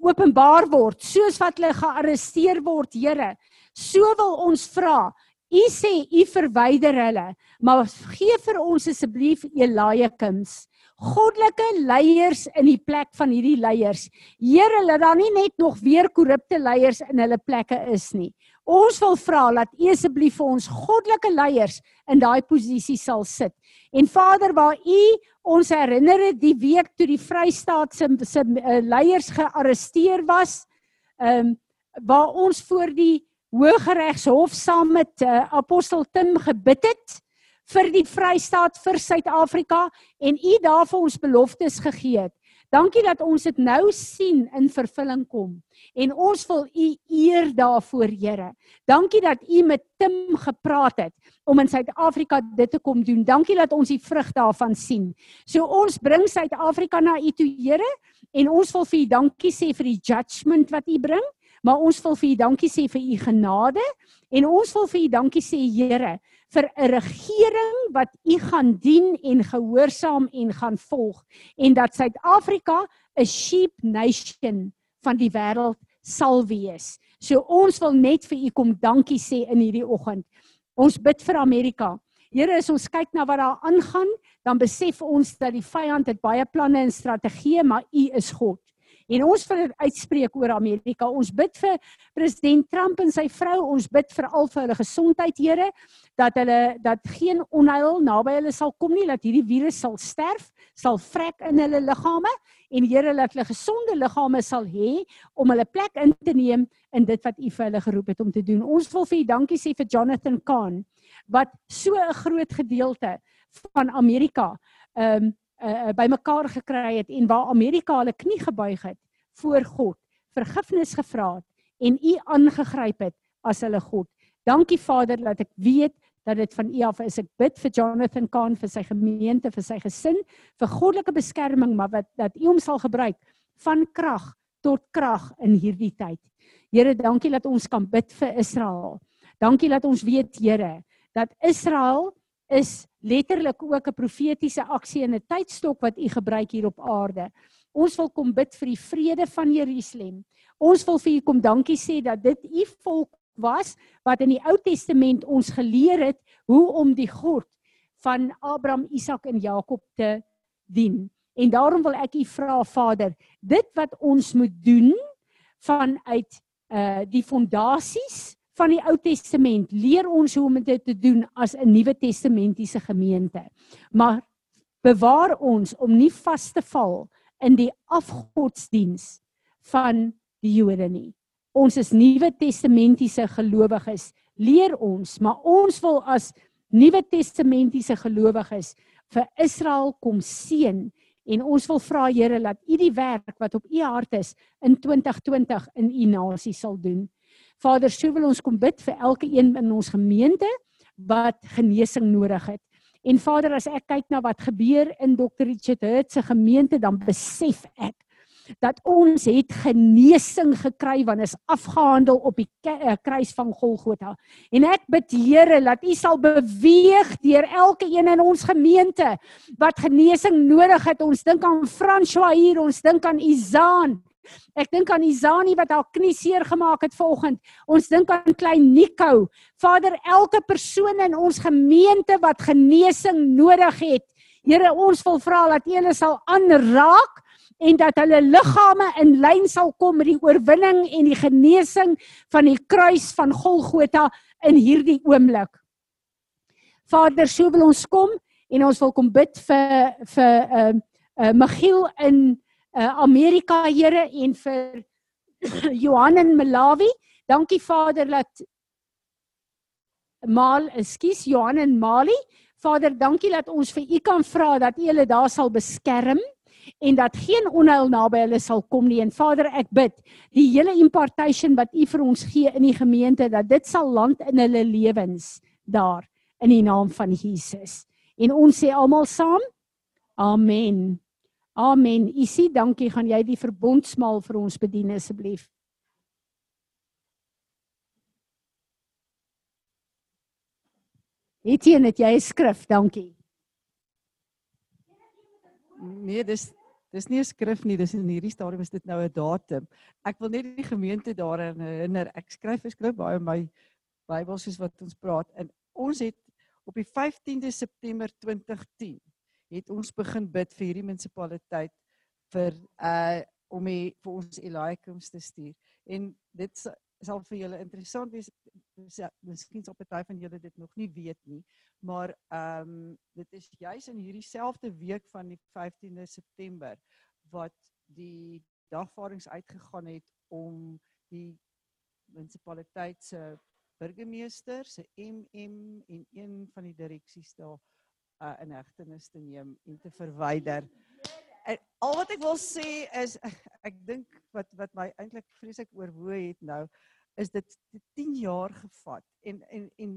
openbaar word soos wat hulle gearresteer word Here so wil ons vra u sê u verwyder hulle maar gee vir ons asseblief Eliakims goddelike leiers in die plek van hierdie leiers. Here, laat daar nie net nog weer korrupte leiers in hulle plekke is nie. Ons wil vra dat U asseblief vir ons goddelike leiers in daai posisie sal sit. En Vader, waar U ons herinner het die week toe die Vrystaat se se uh, leiers gearresteer was, ehm um, waar ons voor die Hooggeregshof saam met uh, apostel Tim gebid het vir die Vrystaat vir Suid-Afrika en u daar vir ons beloftes gegee het. Dankie dat ons dit nou sien in vervulling kom en ons wil u eer daarvoor Here. Dankie dat u met Tim gepraat het om in Suid-Afrika dit te kom doen. Dankie dat ons die vrug daarvan sien. So ons bring Suid-Afrika na u toe Here en ons wil vir u dankie sê vir die judgement wat u bring, maar ons wil vir u dankie sê vir u genade en ons wil vir u dankie sê Here vir 'n regering wat u gaan dien en gehoorsaam en gaan volg en dat Suid-Afrika 'n sheep nation van die wêreld sal wees. So ons wil net vir u kom dankie sê in hierdie oggend. Ons bid vir Amerika. Here, as ons kyk na wat daar aangaan, dan besef ons dat die vyand het baie planne en strategieë, maar u is God. En ons wil uitspreek oor Amerika. Ons bid vir president Trump en sy vrou. Ons bid vir al vir hulle gesondheid, Here, dat hulle dat geen onheil naby hulle sal kom nie, dat hierdie virus sal sterf, sal vrek in hulle liggame en Here laat hulle gesonde liggame sal hê om hulle plek in te neem in dit wat U vir hulle geroep het om te doen. Ons wil vir U dankie sê vir Jonathan Kahn wat so 'n groot gedeelte van Amerika ehm um, uh, bymekaar gekry het en waar Amerika hulle knie gebuig het voor God, vergifnis gevra het en U aangegryp het as hulle God. Dankie Vader dat ek weet dat dit van U af is. Ek bid vir Jonathan Kahn vir sy gemeente, vir sy gesin, vir goddelike beskerming, maar wat dat U hom sal gebruik van krag tot krag in hierdie tyd. Here, dankie dat ons kan bid vir Israel. Dankie dat ons weet, Here, dat Israel is letterlik ook 'n profetiese aksie en 'n tydstok wat u gebruik hier op aarde. Ons wil kom bid vir die vrede van Jerusalem. Ons wil vir u kom dankie sê dat dit u volk was wat in die Ou Testament ons geleer het hoe om die God van Abraham, Isak en Jakob te dien. En daarom wil ek u vra Vader, dit wat ons moet doen vanuit uh die fondasies van die Ou Testament, leer ons hoe om dit te doen as 'n Nuwe Testamentiese gemeente. Maar bewaar ons om nie vas te val in die afgodsdiens van die Jode nie. Ons is Nuwe Testamentiese gelowiges. Leer ons, maar ons wil as Nuwe Testamentiese gelowiges vir Israel kom seën en ons wil vra Here dat U die werk wat op U hart is in 2020 in U nasie sal doen. Vader, so wil ons kom bid vir elke een in ons gemeente wat genesing nodig het. En Vader, as ek kyk na wat gebeur in Dr. Richard Hurt se gemeente, dan besef ek dat ons het genesing gekry want is afgehandel op die eh, kruis van Golgotha. En ek bid Here dat U sal beweeg deur elke een in ons gemeente wat genesing nodig het. Ons dink aan François hier, ons dink aan Izaan. Ek dink aan Izani wat haar knie seer gemaak het vanoggend. Ons dink aan klein Nico. Vader, elke persoon in ons gemeente wat genesing nodig het. Here, ons wil vra dat U hulle sal aanraak en dat hulle liggame in lyn sal kom met die oorwinning en die genesing van die kruis van Golgotha in hierdie oomblik. Vader, so wil ons kom en ons wil kom bid vir vir ehm uh, uh, Michiel in uh, Amerika, Here en vir Johan in Malawi. Dankie Vader dat Mal, ekskuus Johan in Mali. Vader, dankie dat ons vir U kan vra dat U hulle daar sal beskerm en dat geen onheil naby hulle sal kom nie. En Vader, ek bid, die hele impartation wat U vir ons gee in die gemeente, dat dit sal land in hulle lewens daar in die naam van Jesus. En ons sê almal saam: Amen. Amen. Isie, dankie. Gaan jy die verbondsmaal vir ons bedien asseblief? Etienne, het jy 'n skrif? Dankie. Nee, dis dis nie 'n skrif nie, dis in hierdie stadium is dit nou 'n datum. Ek wil net die gemeente daaraan herinner. Ek skryf beskryf baie in my Bybel soos wat ons praat. En ons het op die 15de September 2010 het ons begin bid vir hierdie munisipaliteit vir uh om die, vir ons Eliakims te stuur. En dit sal vir julle interessant wees. Miskien sal party van julle dit nog nie weet nie, maar ehm um, dit is juis in hierdie selfde week van die 15de September wat die dagvaardings uitgegaan het om die munisipaliteit se burgemeester se MM en een van die direksies daar uh, in hegtenis te neem en te verwyder. Al wat ek wil sê is ek, dink wat wat my eintlik vreeslik oorwoe het nou is dit 10 jaar gevat en en en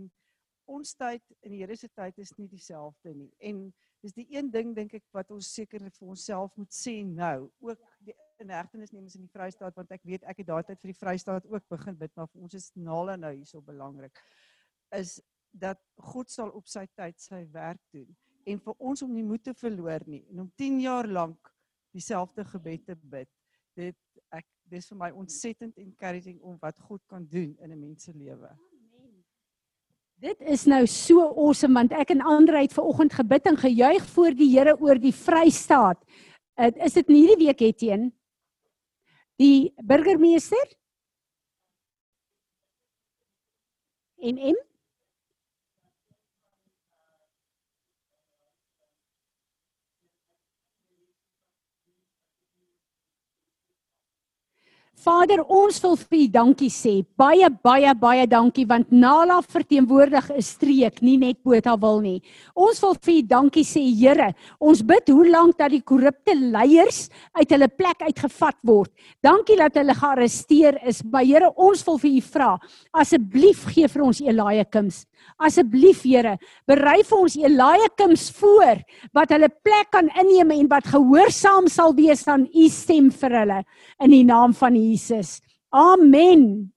ons tyd in die Here se tyd is nie dieselfde nie. En dis die een ding dink ek wat ons seker vir onsself moet sê nou, ook die inhegtenis neem ons in die Vrystaat want ek weet ek het daai tyd vir die Vrystaat ook begin bid, maar vir ons is nale nou hierso belangrik. Is dat God sal op sy tyd sy werk doen en vir ons om nie moed te verloor nie en om 10 jaar lank dieselfde gebed te bid. Dit ek dis vir my ontsettend encouraging om wat God kan doen in 'n mens se lewe. Dit is nou so awesome want ek en Andre het ver oggend gebid en gejuig voor die Here oor die Vrystaat. Dit is dit nie hierdie week het teen die burgemeester en M Vader, ons wil vir U dankie sê. Baie baie baie dankie want Nala verteenwoordig 'n streek, nie net Botawil nie. Ons wil vir U dankie sê, Here. Ons bid hoe lank dat die korrupte leiers uit hulle plek uitgevat word. Dankie dat hulle gearresteer is. Maar Here, ons wil vir U vra, asseblief gee vir ons Eliakims. Asseblief Here, berei vir ons Eliakims voor wat hulle plek kan inneem en wat gehoorsaam sal wees aan U stem vir hulle in die naam van Jesus. Amen.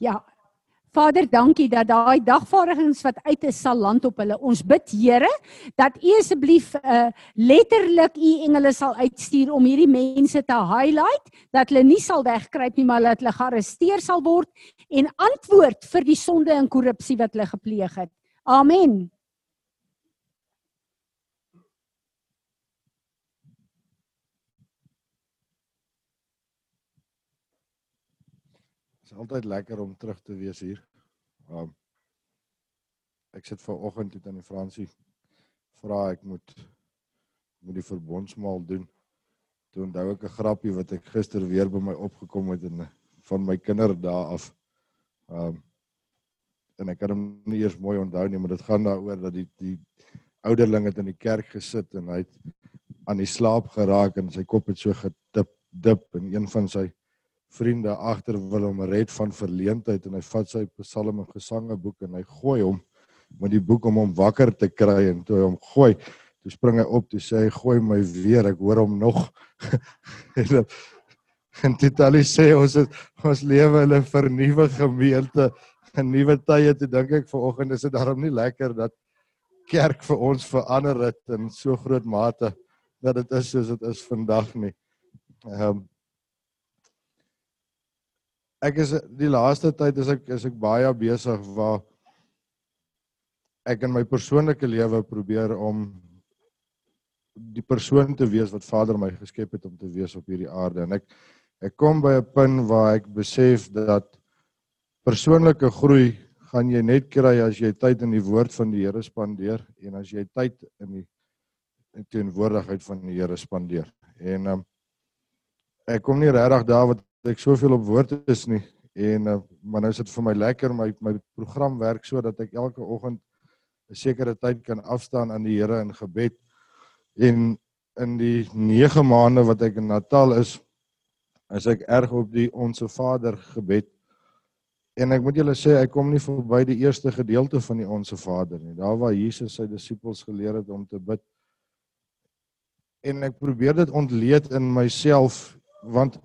Ja. Vader, dankie dat daai dagvaardigings wat uit is sal land op hulle. Ons bid Here dat U asseblief uh, letterlik U engele sal uitstuur om hierdie mense te highlight, dat hulle nie sal wegkruip nie, maar dat hulle gearresteer sal word en antwoord vir die sonde en korrupsie wat hulle gepleeg het. Amen. Is altyd lekker om terug te wees hier. Um ek sit ver oggend hier aan die Fransie vra ek moet moet die verbondsmaal doen. Toe onthou ek 'n grappie wat ek gister weer by my opgekom het en van my kinderdae af. Um en ek kan hom nie eers mooi onthou nie, maar dit gaan daaroor dat die die ouderling het in die kerk gesit en hy het aan die slaap geraak en sy kop het so gedip dip en een van sy vriende agter wil hom red van verleentheid en hy vat sy psalme en gesange boek en hy gooi hom met die boek om hom wakker te kry en toe hy hom gooi toe spring hy op toe sê hy gooi my weer ek hoor hom nog en dit al sê ons het, ons lewe in 'n vernuwe gemeente 'n nuwe tye te dink ek vanoggend is dit daarom nie lekker dat kerk vir ons verander het in so groot mate dat dit is soos dit is vandag nie. Ehm um, ek is die laaste tyd is ek is ek baie besig waar ek in my persoonlike lewe probeer om die persoon te wees wat Vader my geskep het om te wees op hierdie aarde en ek ek kom by 'n punt waar ek besef dat persoonlike groei gaan jy net kry as jy tyd in die woord van die Here spandeer en as jy tyd in die in teenwoordigheid van die Here spandeer. En um, ek kom nie regtig daar wat ek soveel op woord is nie. En uh, maar nou is dit vir my lekker my my program werk so dat ek elke oggend 'n sekere tyd kan afstaan aan die Here in gebed. En in die 9 maande wat ek in Natal is is ek erg op die onsse Vader gebed. En ek moet julle sê ek kom nie verby die eerste gedeelte van die onsse Vader nie. Daar waar Jesus sy disippels geleer het om te bid. En ek probeer dit ontleed in myself want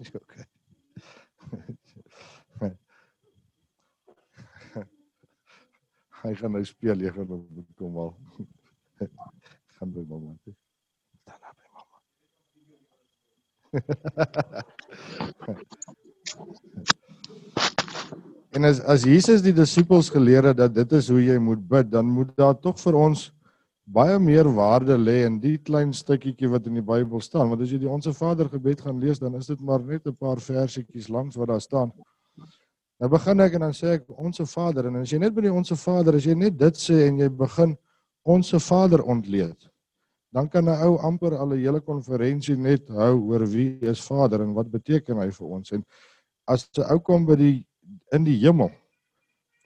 okay. Hy gaan nou speel, jy gaan op kom al. gaan by mamma toe. Dan by mamma. en as as Jesus die disippels geleer het dat dit is hoe jy moet bid, dan moet daar tog vir ons baie meer waarde lê in die klein stukkietjie wat in die Bybel staan want as jy die onsse Vader gebed gaan lees dan is dit maar net 'n paar versietjies langs wat daar staan. Nou begin ek en dan sê ek onsse Vader en as jy net by die onsse Vader as jy net dit sê en jy begin onsse Vader ontleed dan kan 'n ou amper al 'n hele konferensie net hou oor wie is Vader en wat beteken hy vir ons en as 'n ou kom by die in die hemel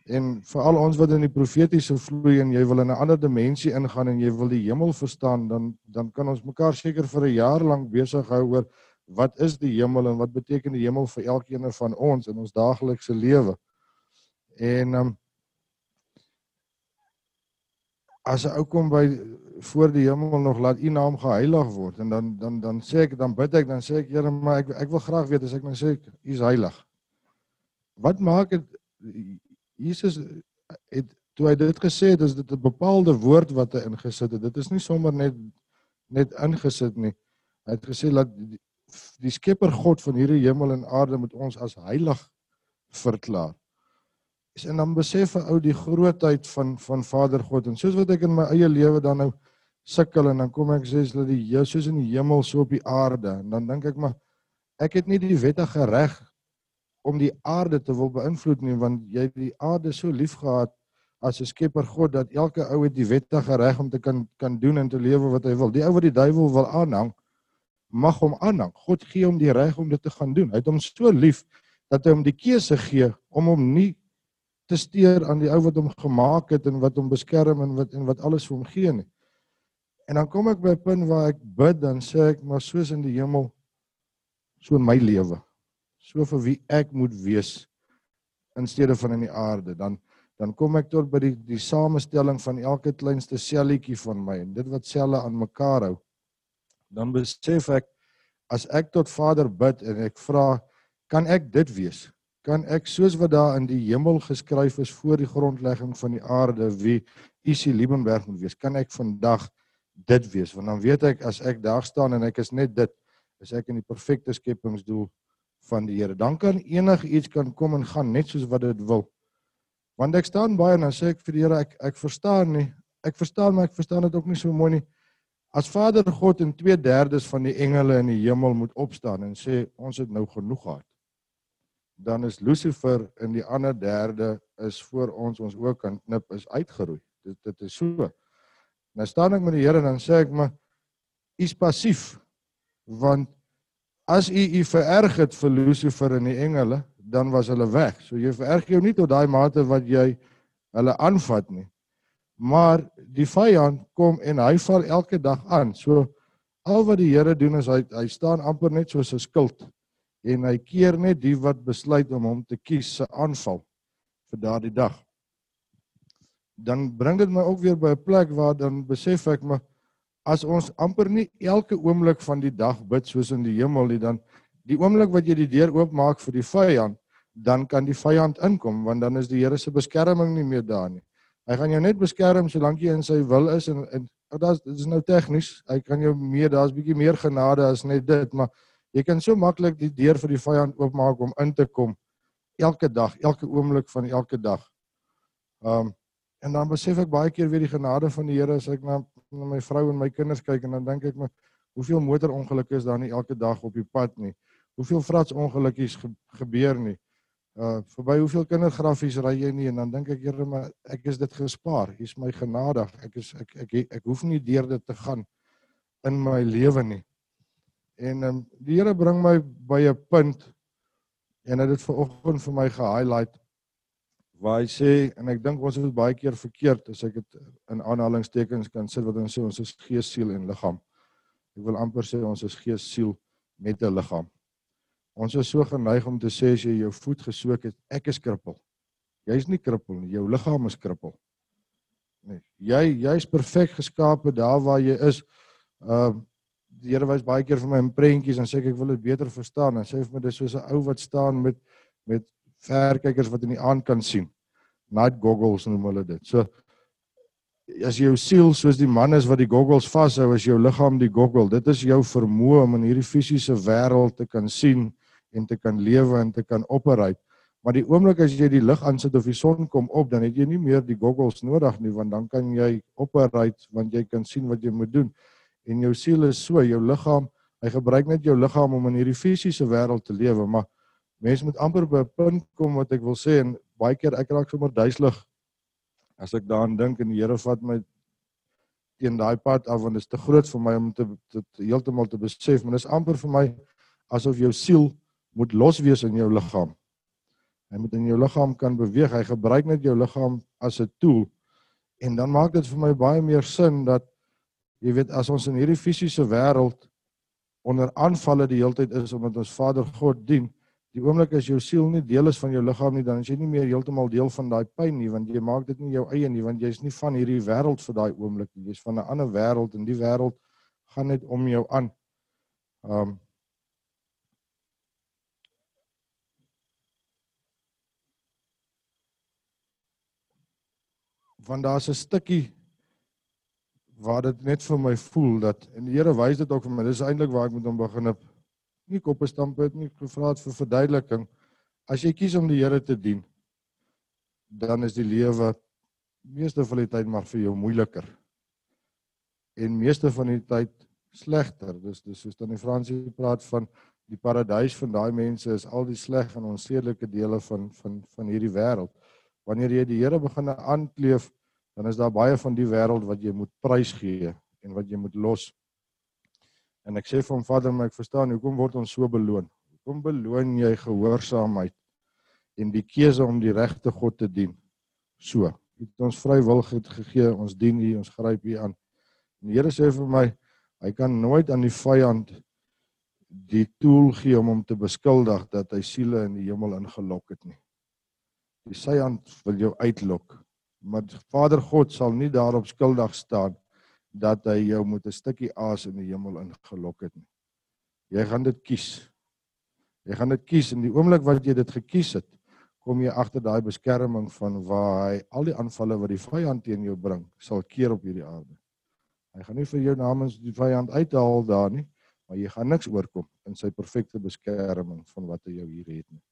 En veral ons wat in die profetiese vloei en jy wil in 'n ander dimensie ingaan en jy wil die hemel verstaan, dan dan kan ons mekaar seker vir 'n jaar lank besig hou oor wat is die hemel en wat beteken die hemel vir elkeen van ons in ons daaglikse lewe. En um, as 'n ou kom by voor die hemel nog laat u naam geheilig word en dan dan dan sê ek dan bid ek dan sê ek Here maar ek ek wil graag weet as ek nou sê u is heilig. Wat maak dit Jesus het toe hy dit gesê het, is dit 'n bepaalde woord wat hy ingesit het. Dit is nie sommer net net ingesit nie. Hy het gesê dat die, die Skepper God van hierdie hemel en aarde moet ons as heilig verklaar. Is en dan besef 'n ou die grootheid van van Vader God en soos wat ek in my eie lewe dan nou sukkel en dan kom ek sê dat die Jesus in die hemel so op die aarde en dan dink ek maar ek het nie die wettige reg om die aarde te wil beïnvloed nie want jy het die aarde so lief gehad as 'n skepper God dat elke ou het die wettige reg om te kan kan doen en te lewe wat hy wil. Die ou wat die duiwel wil aanhang, mag hom aanhang. God gee hom die reg om dit te gaan doen. Hy het hom so lief dat hy hom die keuse gee om hom nie te steur aan die ou wat hom gemaak het en wat hom beskerm en wat en wat alles vir hom gee nie. En dan kom ek by 'n punt waar ek bid dan sê ek maar soos in die hemel so in my lewe so vir wie ek moet wees in steede van in die aarde dan dan kom ek tot by die die samestelling van elke kleinste selletjie van my en dit wat selle aan mekaar hou dan besef ek as ek tot Vader bid en ek vra, kan ek dit wees? Kan ek soos wat daar in die hemel geskryf is voor die grondlegging van die aarde wie Isie Liebenberg moet wees, kan ek vandag dit wees? Want dan weet ek as ek daar staan en ek is net dit, is ek in die perfekte skepingsdoel van die Here. Dan kan enigiets kan kom en gaan net soos wat dit wil. Want ek staan baie en dan sê ek vir die Here ek ek verstaan nie. Ek verstaan maar ek verstaan dit ook nie so mooi nie. As Vader God en 2/3 van die engele in die hemel moet opstaan en sê ons het nou genoeg gehad. Dan is Lucifer in die ander derde is voor ons ons ook kan knip is uitgeroei. Dit dit is so. Nou staan ek met die Here en dan sê ek maar u's passief want as u u vererg het vir Lucifer en die engele, dan was hulle weg. So jy vererg jou nie tot daai mate wat jy hulle aanvat nie. Maar die vyand kom en hy val elke dag aan. So al wat die Here doen is hy hy staan amper net soos 'n skild en hy keer net die wat besluit om hom te kies se aanval vir daardie dag. Dan bring dit my ook weer by 'n plek waar dan besef ek maar as ons amper nie elke oomblik van die dag bid soos in die hemel nie dan die oomblik wat jy die deur oopmaak vir die vyand dan kan die vyand inkom want dan is die Here se beskerming nie meer daar nie. Hy gaan jou net beskerm solank jy in sy wil is en en dit is nou tegnies. Hy kan jou meer daar's bietjie meer genade as net dit, maar jy kan so maklik die deur vir die vyand oopmaak om in te kom elke dag, elke oomblik van elke dag. Um en dan besef ek baie keer weer die genade van die Here as ek na na my vrou en my kinders kyk en dan dink ek my hoeveel motorongelukke is daar nie elke dag op die pad nie. Hoeveel vratsongelukkies ge gebeur nie. Uh verby hoeveel kindergrafies ry jy nie en dan dink ek Here maar ek is dit gespaar. Is my genadig. Ek is ek ek ek, ek hoef nie deur dit te gaan in my lewe nie. En um, die Here bring my by 'n punt en hy het dit vanoggend vir my ge-highlight waar hy sê en ek dink ons het baie keer verkeerd as ek dit in aanhalingstekens kan sit wat ons sê ons is gees, siel en liggaam. Ek wil amper sê ons is gees, siel met 'n liggaam. Ons is so geneig om te sê as jy jou voet gesoek het, ek is krippel. Jy's nie krippel nie, jou liggaam is krippel. Nee, jy jy's perfek geskape daar waar jy is. Uh die Here wys baie keer vir my in prentjies en sê ek, ek wil dit beter verstaan en sê vir my dis soos 'n ou wat staan met met verkykers wat in die aand kan sien. Night goggles noem hulle dit. So as jou siel soos die man is wat die goggles vashou, is jou liggaam die goggle. Dit is jou vermoë om in hierdie fisiese wêreld te kan sien en te kan lewe en te kan operate. Maar die oomblik as jy die lig aansit of die son kom op, dan het jy nie meer die goggles nodig nie want dan kan jy operate want jy kan sien wat jy moet doen. En jou siel is so, jou liggaam, hy gebruik net jou liggaam om in hierdie fisiese wêreld te lewe, maar mense moet amper by 'n punt kom wat ek wil sê en baie keer ek raak sommer duiselig as ek daaraan dink en die Here vat my teen daai pad af want dit is te groot vir my om te dit heeltemal te besef maar dit is amper vir my asof jou siel moet los wees in jou liggaam. Hy moet in jou liggaam kan beweeg. Hy gebruik net jou liggaam as 'n tool. En dan maak dit vir my baie meer sin dat jy weet as ons in hierdie fisiese wêreld onder aanvalle die heeltyd is omdat ons Vader God dien, die oomblik as jou siel nie deel is van jou liggaam nie, dan is jy nie meer heeltemal deel van daai pyn nie, want jy maak dit nie jou eie nie, want jy's nie van hierdie wêreld vir daai oomblik nie. Jy's van 'n ander wêreld en die wêreld gaan net om jou aan. Um want daar's 'n stukkie waar dit net vir my voel dat en die Here wys dit ook vir my. Dis eintlik waar ek moet hom begin op nie koppe stamp het nie gevra het vir verduideliking. As jy kies om die Here te dien, dan is die lewe meeste van die tyd maar vir jou moeiliker. En meeste van die tyd slegter. Dis dis soos dan die Fransie praat van die paradys van daai mense is al die sleg en onsedelike dele van van van hierdie wêreld. Wanneer jy die Here begin aankleef, dan is daar baie van die wêreld wat jy moet prysgee en wat jy moet los. En ek sê vir hom Vader, maar ek verstaan hoekom word ons so beloon? Hoekom beloon jy gehoorsaamheid en die keuse om die regte God te dien? So, het ons vrywilligheid gegee, ons dien U, ons gryp U aan. En die Here sê vir my, hy kan nooit aan die vyand die tool gee om hom te beskuldig dat hy siele in die hemel ingelok het nie. Die vyand wil jou uitlok. Maar Vader God sal nie daarop skuldig staan dat hy jou met 'n stukkie aas in die hemel ingelok het nie. Jy gaan dit kies. Jy gaan dit kies in die oomblik wat jy dit gekies het, kom jy agter daai beskerming van waar hy al die aanvalle wat die vyand teen jou bring, sal keer op hierdie aarde. Hy gaan nie vir jou namens die vyand uithaal daar nie, maar jy gaan niks oorkom in sy perfekte beskerming van wat hy jou hier het nie.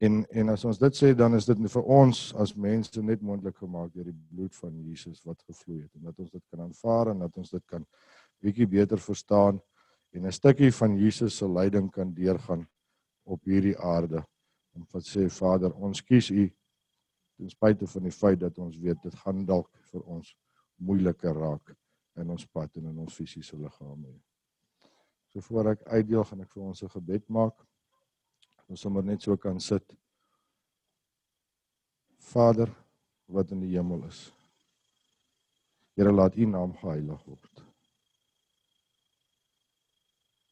En en as ons dit sê dan is dit vir ons as mense net moontlik gemaak deur die bloed van Jesus wat gevloei het en dat ons dit kan aanvaar en dat ons dit kan bietjie beter verstaan en 'n stukkie van Jesus se lyding kan deurgaan op hierdie aarde. Om wat sê Vader, ons kies U ten spyte van die feit dat ons weet dit gaan dalk vir ons moeiliker raak in ons pad en in ons fisiese liggame. So voor ek uitdeel gaan ek vir ons 'n gebed maak. Ons sommer net so kan sit. Vader wat in die hemel is. Here laat U naam geheilig word.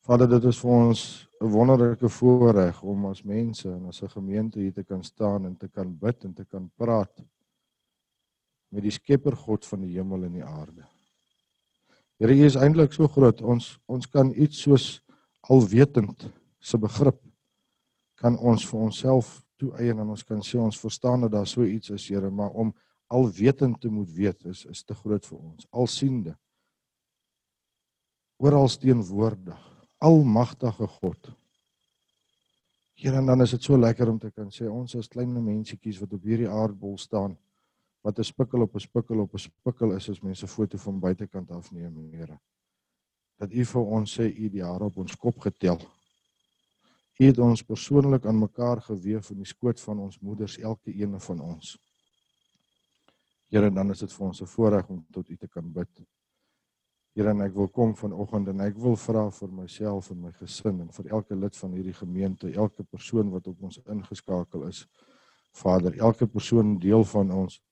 Vader, dit is vir ons 'n wonderlike voorreg om as mense en as 'n gemeente hier te kan staan en te kan bid en te kan praat met die Skepper God van die hemel en die aarde. Here, U is eintlik so groot. Ons ons kan iets soos alwetend se begrip kan ons vir onsself toeëien en ons kan sê ons verstaan dat daar so iets is, Here, maar om alwetend te moet weet is is te groot vir ons. Alsiende. Oral teenwoordig. Almagtige God. Here, en dan is dit so lekker om te kan sê ons as klein mensetjies wat op hierdie aardbol staan wat 'n spikkel op 'n spikkel op 'n spikkel is as mense foto van buitekant af neem, Here. Dat U vir ons sê U die hare op ons kop getel. U het ons persoonlik aan mekaar gewewe in die skoot van ons moeders, elke een van ons. Here, dan is dit vir ons 'n voorreg om tot U te kan bid. Here, en ek wil kom vanoggend en ek wil vra vir myself en my gesin en vir elke lid van hierdie gemeente, elke persoon wat op ons ingeskakel is. Vader, elke persoon deel van ons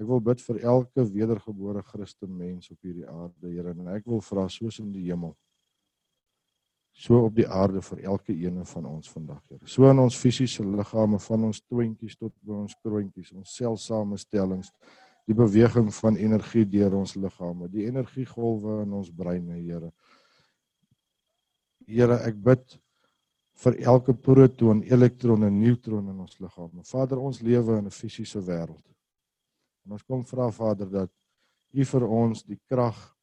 Ek wil bid vir elke wedergebore Christen mens op hierdie aarde, Here, en ek wil vra soos in die hemel so op die aarde vir elke een van ons vandag, Here. So in ons fisiese liggame van ons twintjies tot by ons kroontjies, ons selsamestellings, die beweging van energie deur ons liggame, die energiegolwe in ons breine, Here. Here, ek bid vir elke proton, elektron en neutron in ons liggame. Vader, ons lewe in 'n fisiese wêreld. En ons kom vra Vader dat U vir ons die krag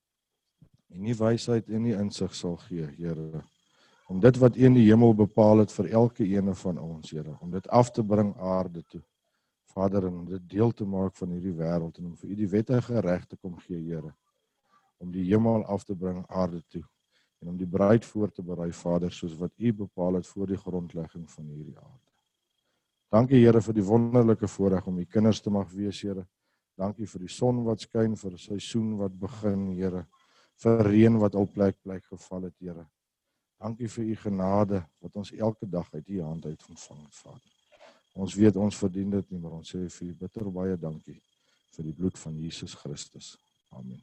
en die wysheid en die insig sal gee, Here. Om dit wat U in die hemel bepaal het vir elke een van ons, Here, om dit af te bring aarde toe. Vader, om dit deel te maak van hierdie wêreld en om vir U die wettige reg te kom gee, Here. Om die hemel af te bring aarde toe en om die bruid voor te berei, Vader, soos wat U bepaal het voor die grondlegging van hierdie aarde. Dankie Here vir die wonderlike voorreg om U kinders te mag wees, Here. Dankie vir die son wat skyn, vir 'n seisoen wat begin, Here. Vir reën wat al plek plek geval het, Here. Dankie vir u genade wat ons elke dag uit u hand uit ontvang het, Vader. Ons weet ons verdien dit nie, maar ons sê vir u bitter baie dankie vir die bloed van Jesus Christus. Amen.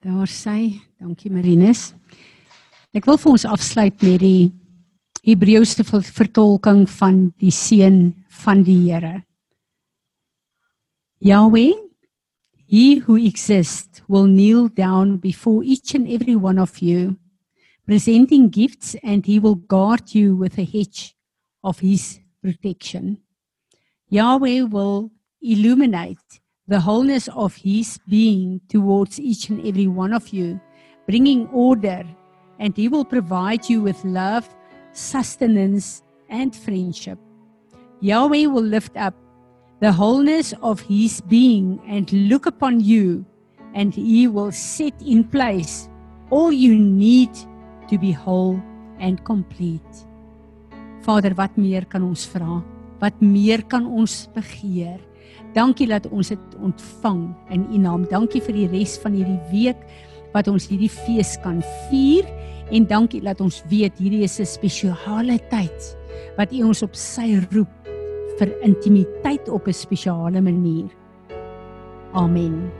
Daar sê, dankie Marinus. Ek wil vir ons afsluit met die Hebreëse vertolking van die seën van die Here. Yahweh, he who exists will kneel down before each and every one of you, presenting gifts, and he will guard you with a hedge of his protection. Yahweh will illuminate the wholeness of his being towards each and every one of you, bringing order, and he will provide you with love, sustenance, and friendship. Yahweh will lift up the wholeness of his being and look upon you, and he will set in place all you need to be whole and complete. Vader, wat meer kan ons vra? Wat meer kan ons begeer? Dankie dat ons dit ontvang in U naam. Dankie vir die res van hierdie week wat ons hierdie fees kan vier en dankie dat ons weet hierdie is 'n spesiale tyd wat U ons op sy roep vir intimiteit op 'n spesiale manier. Amen.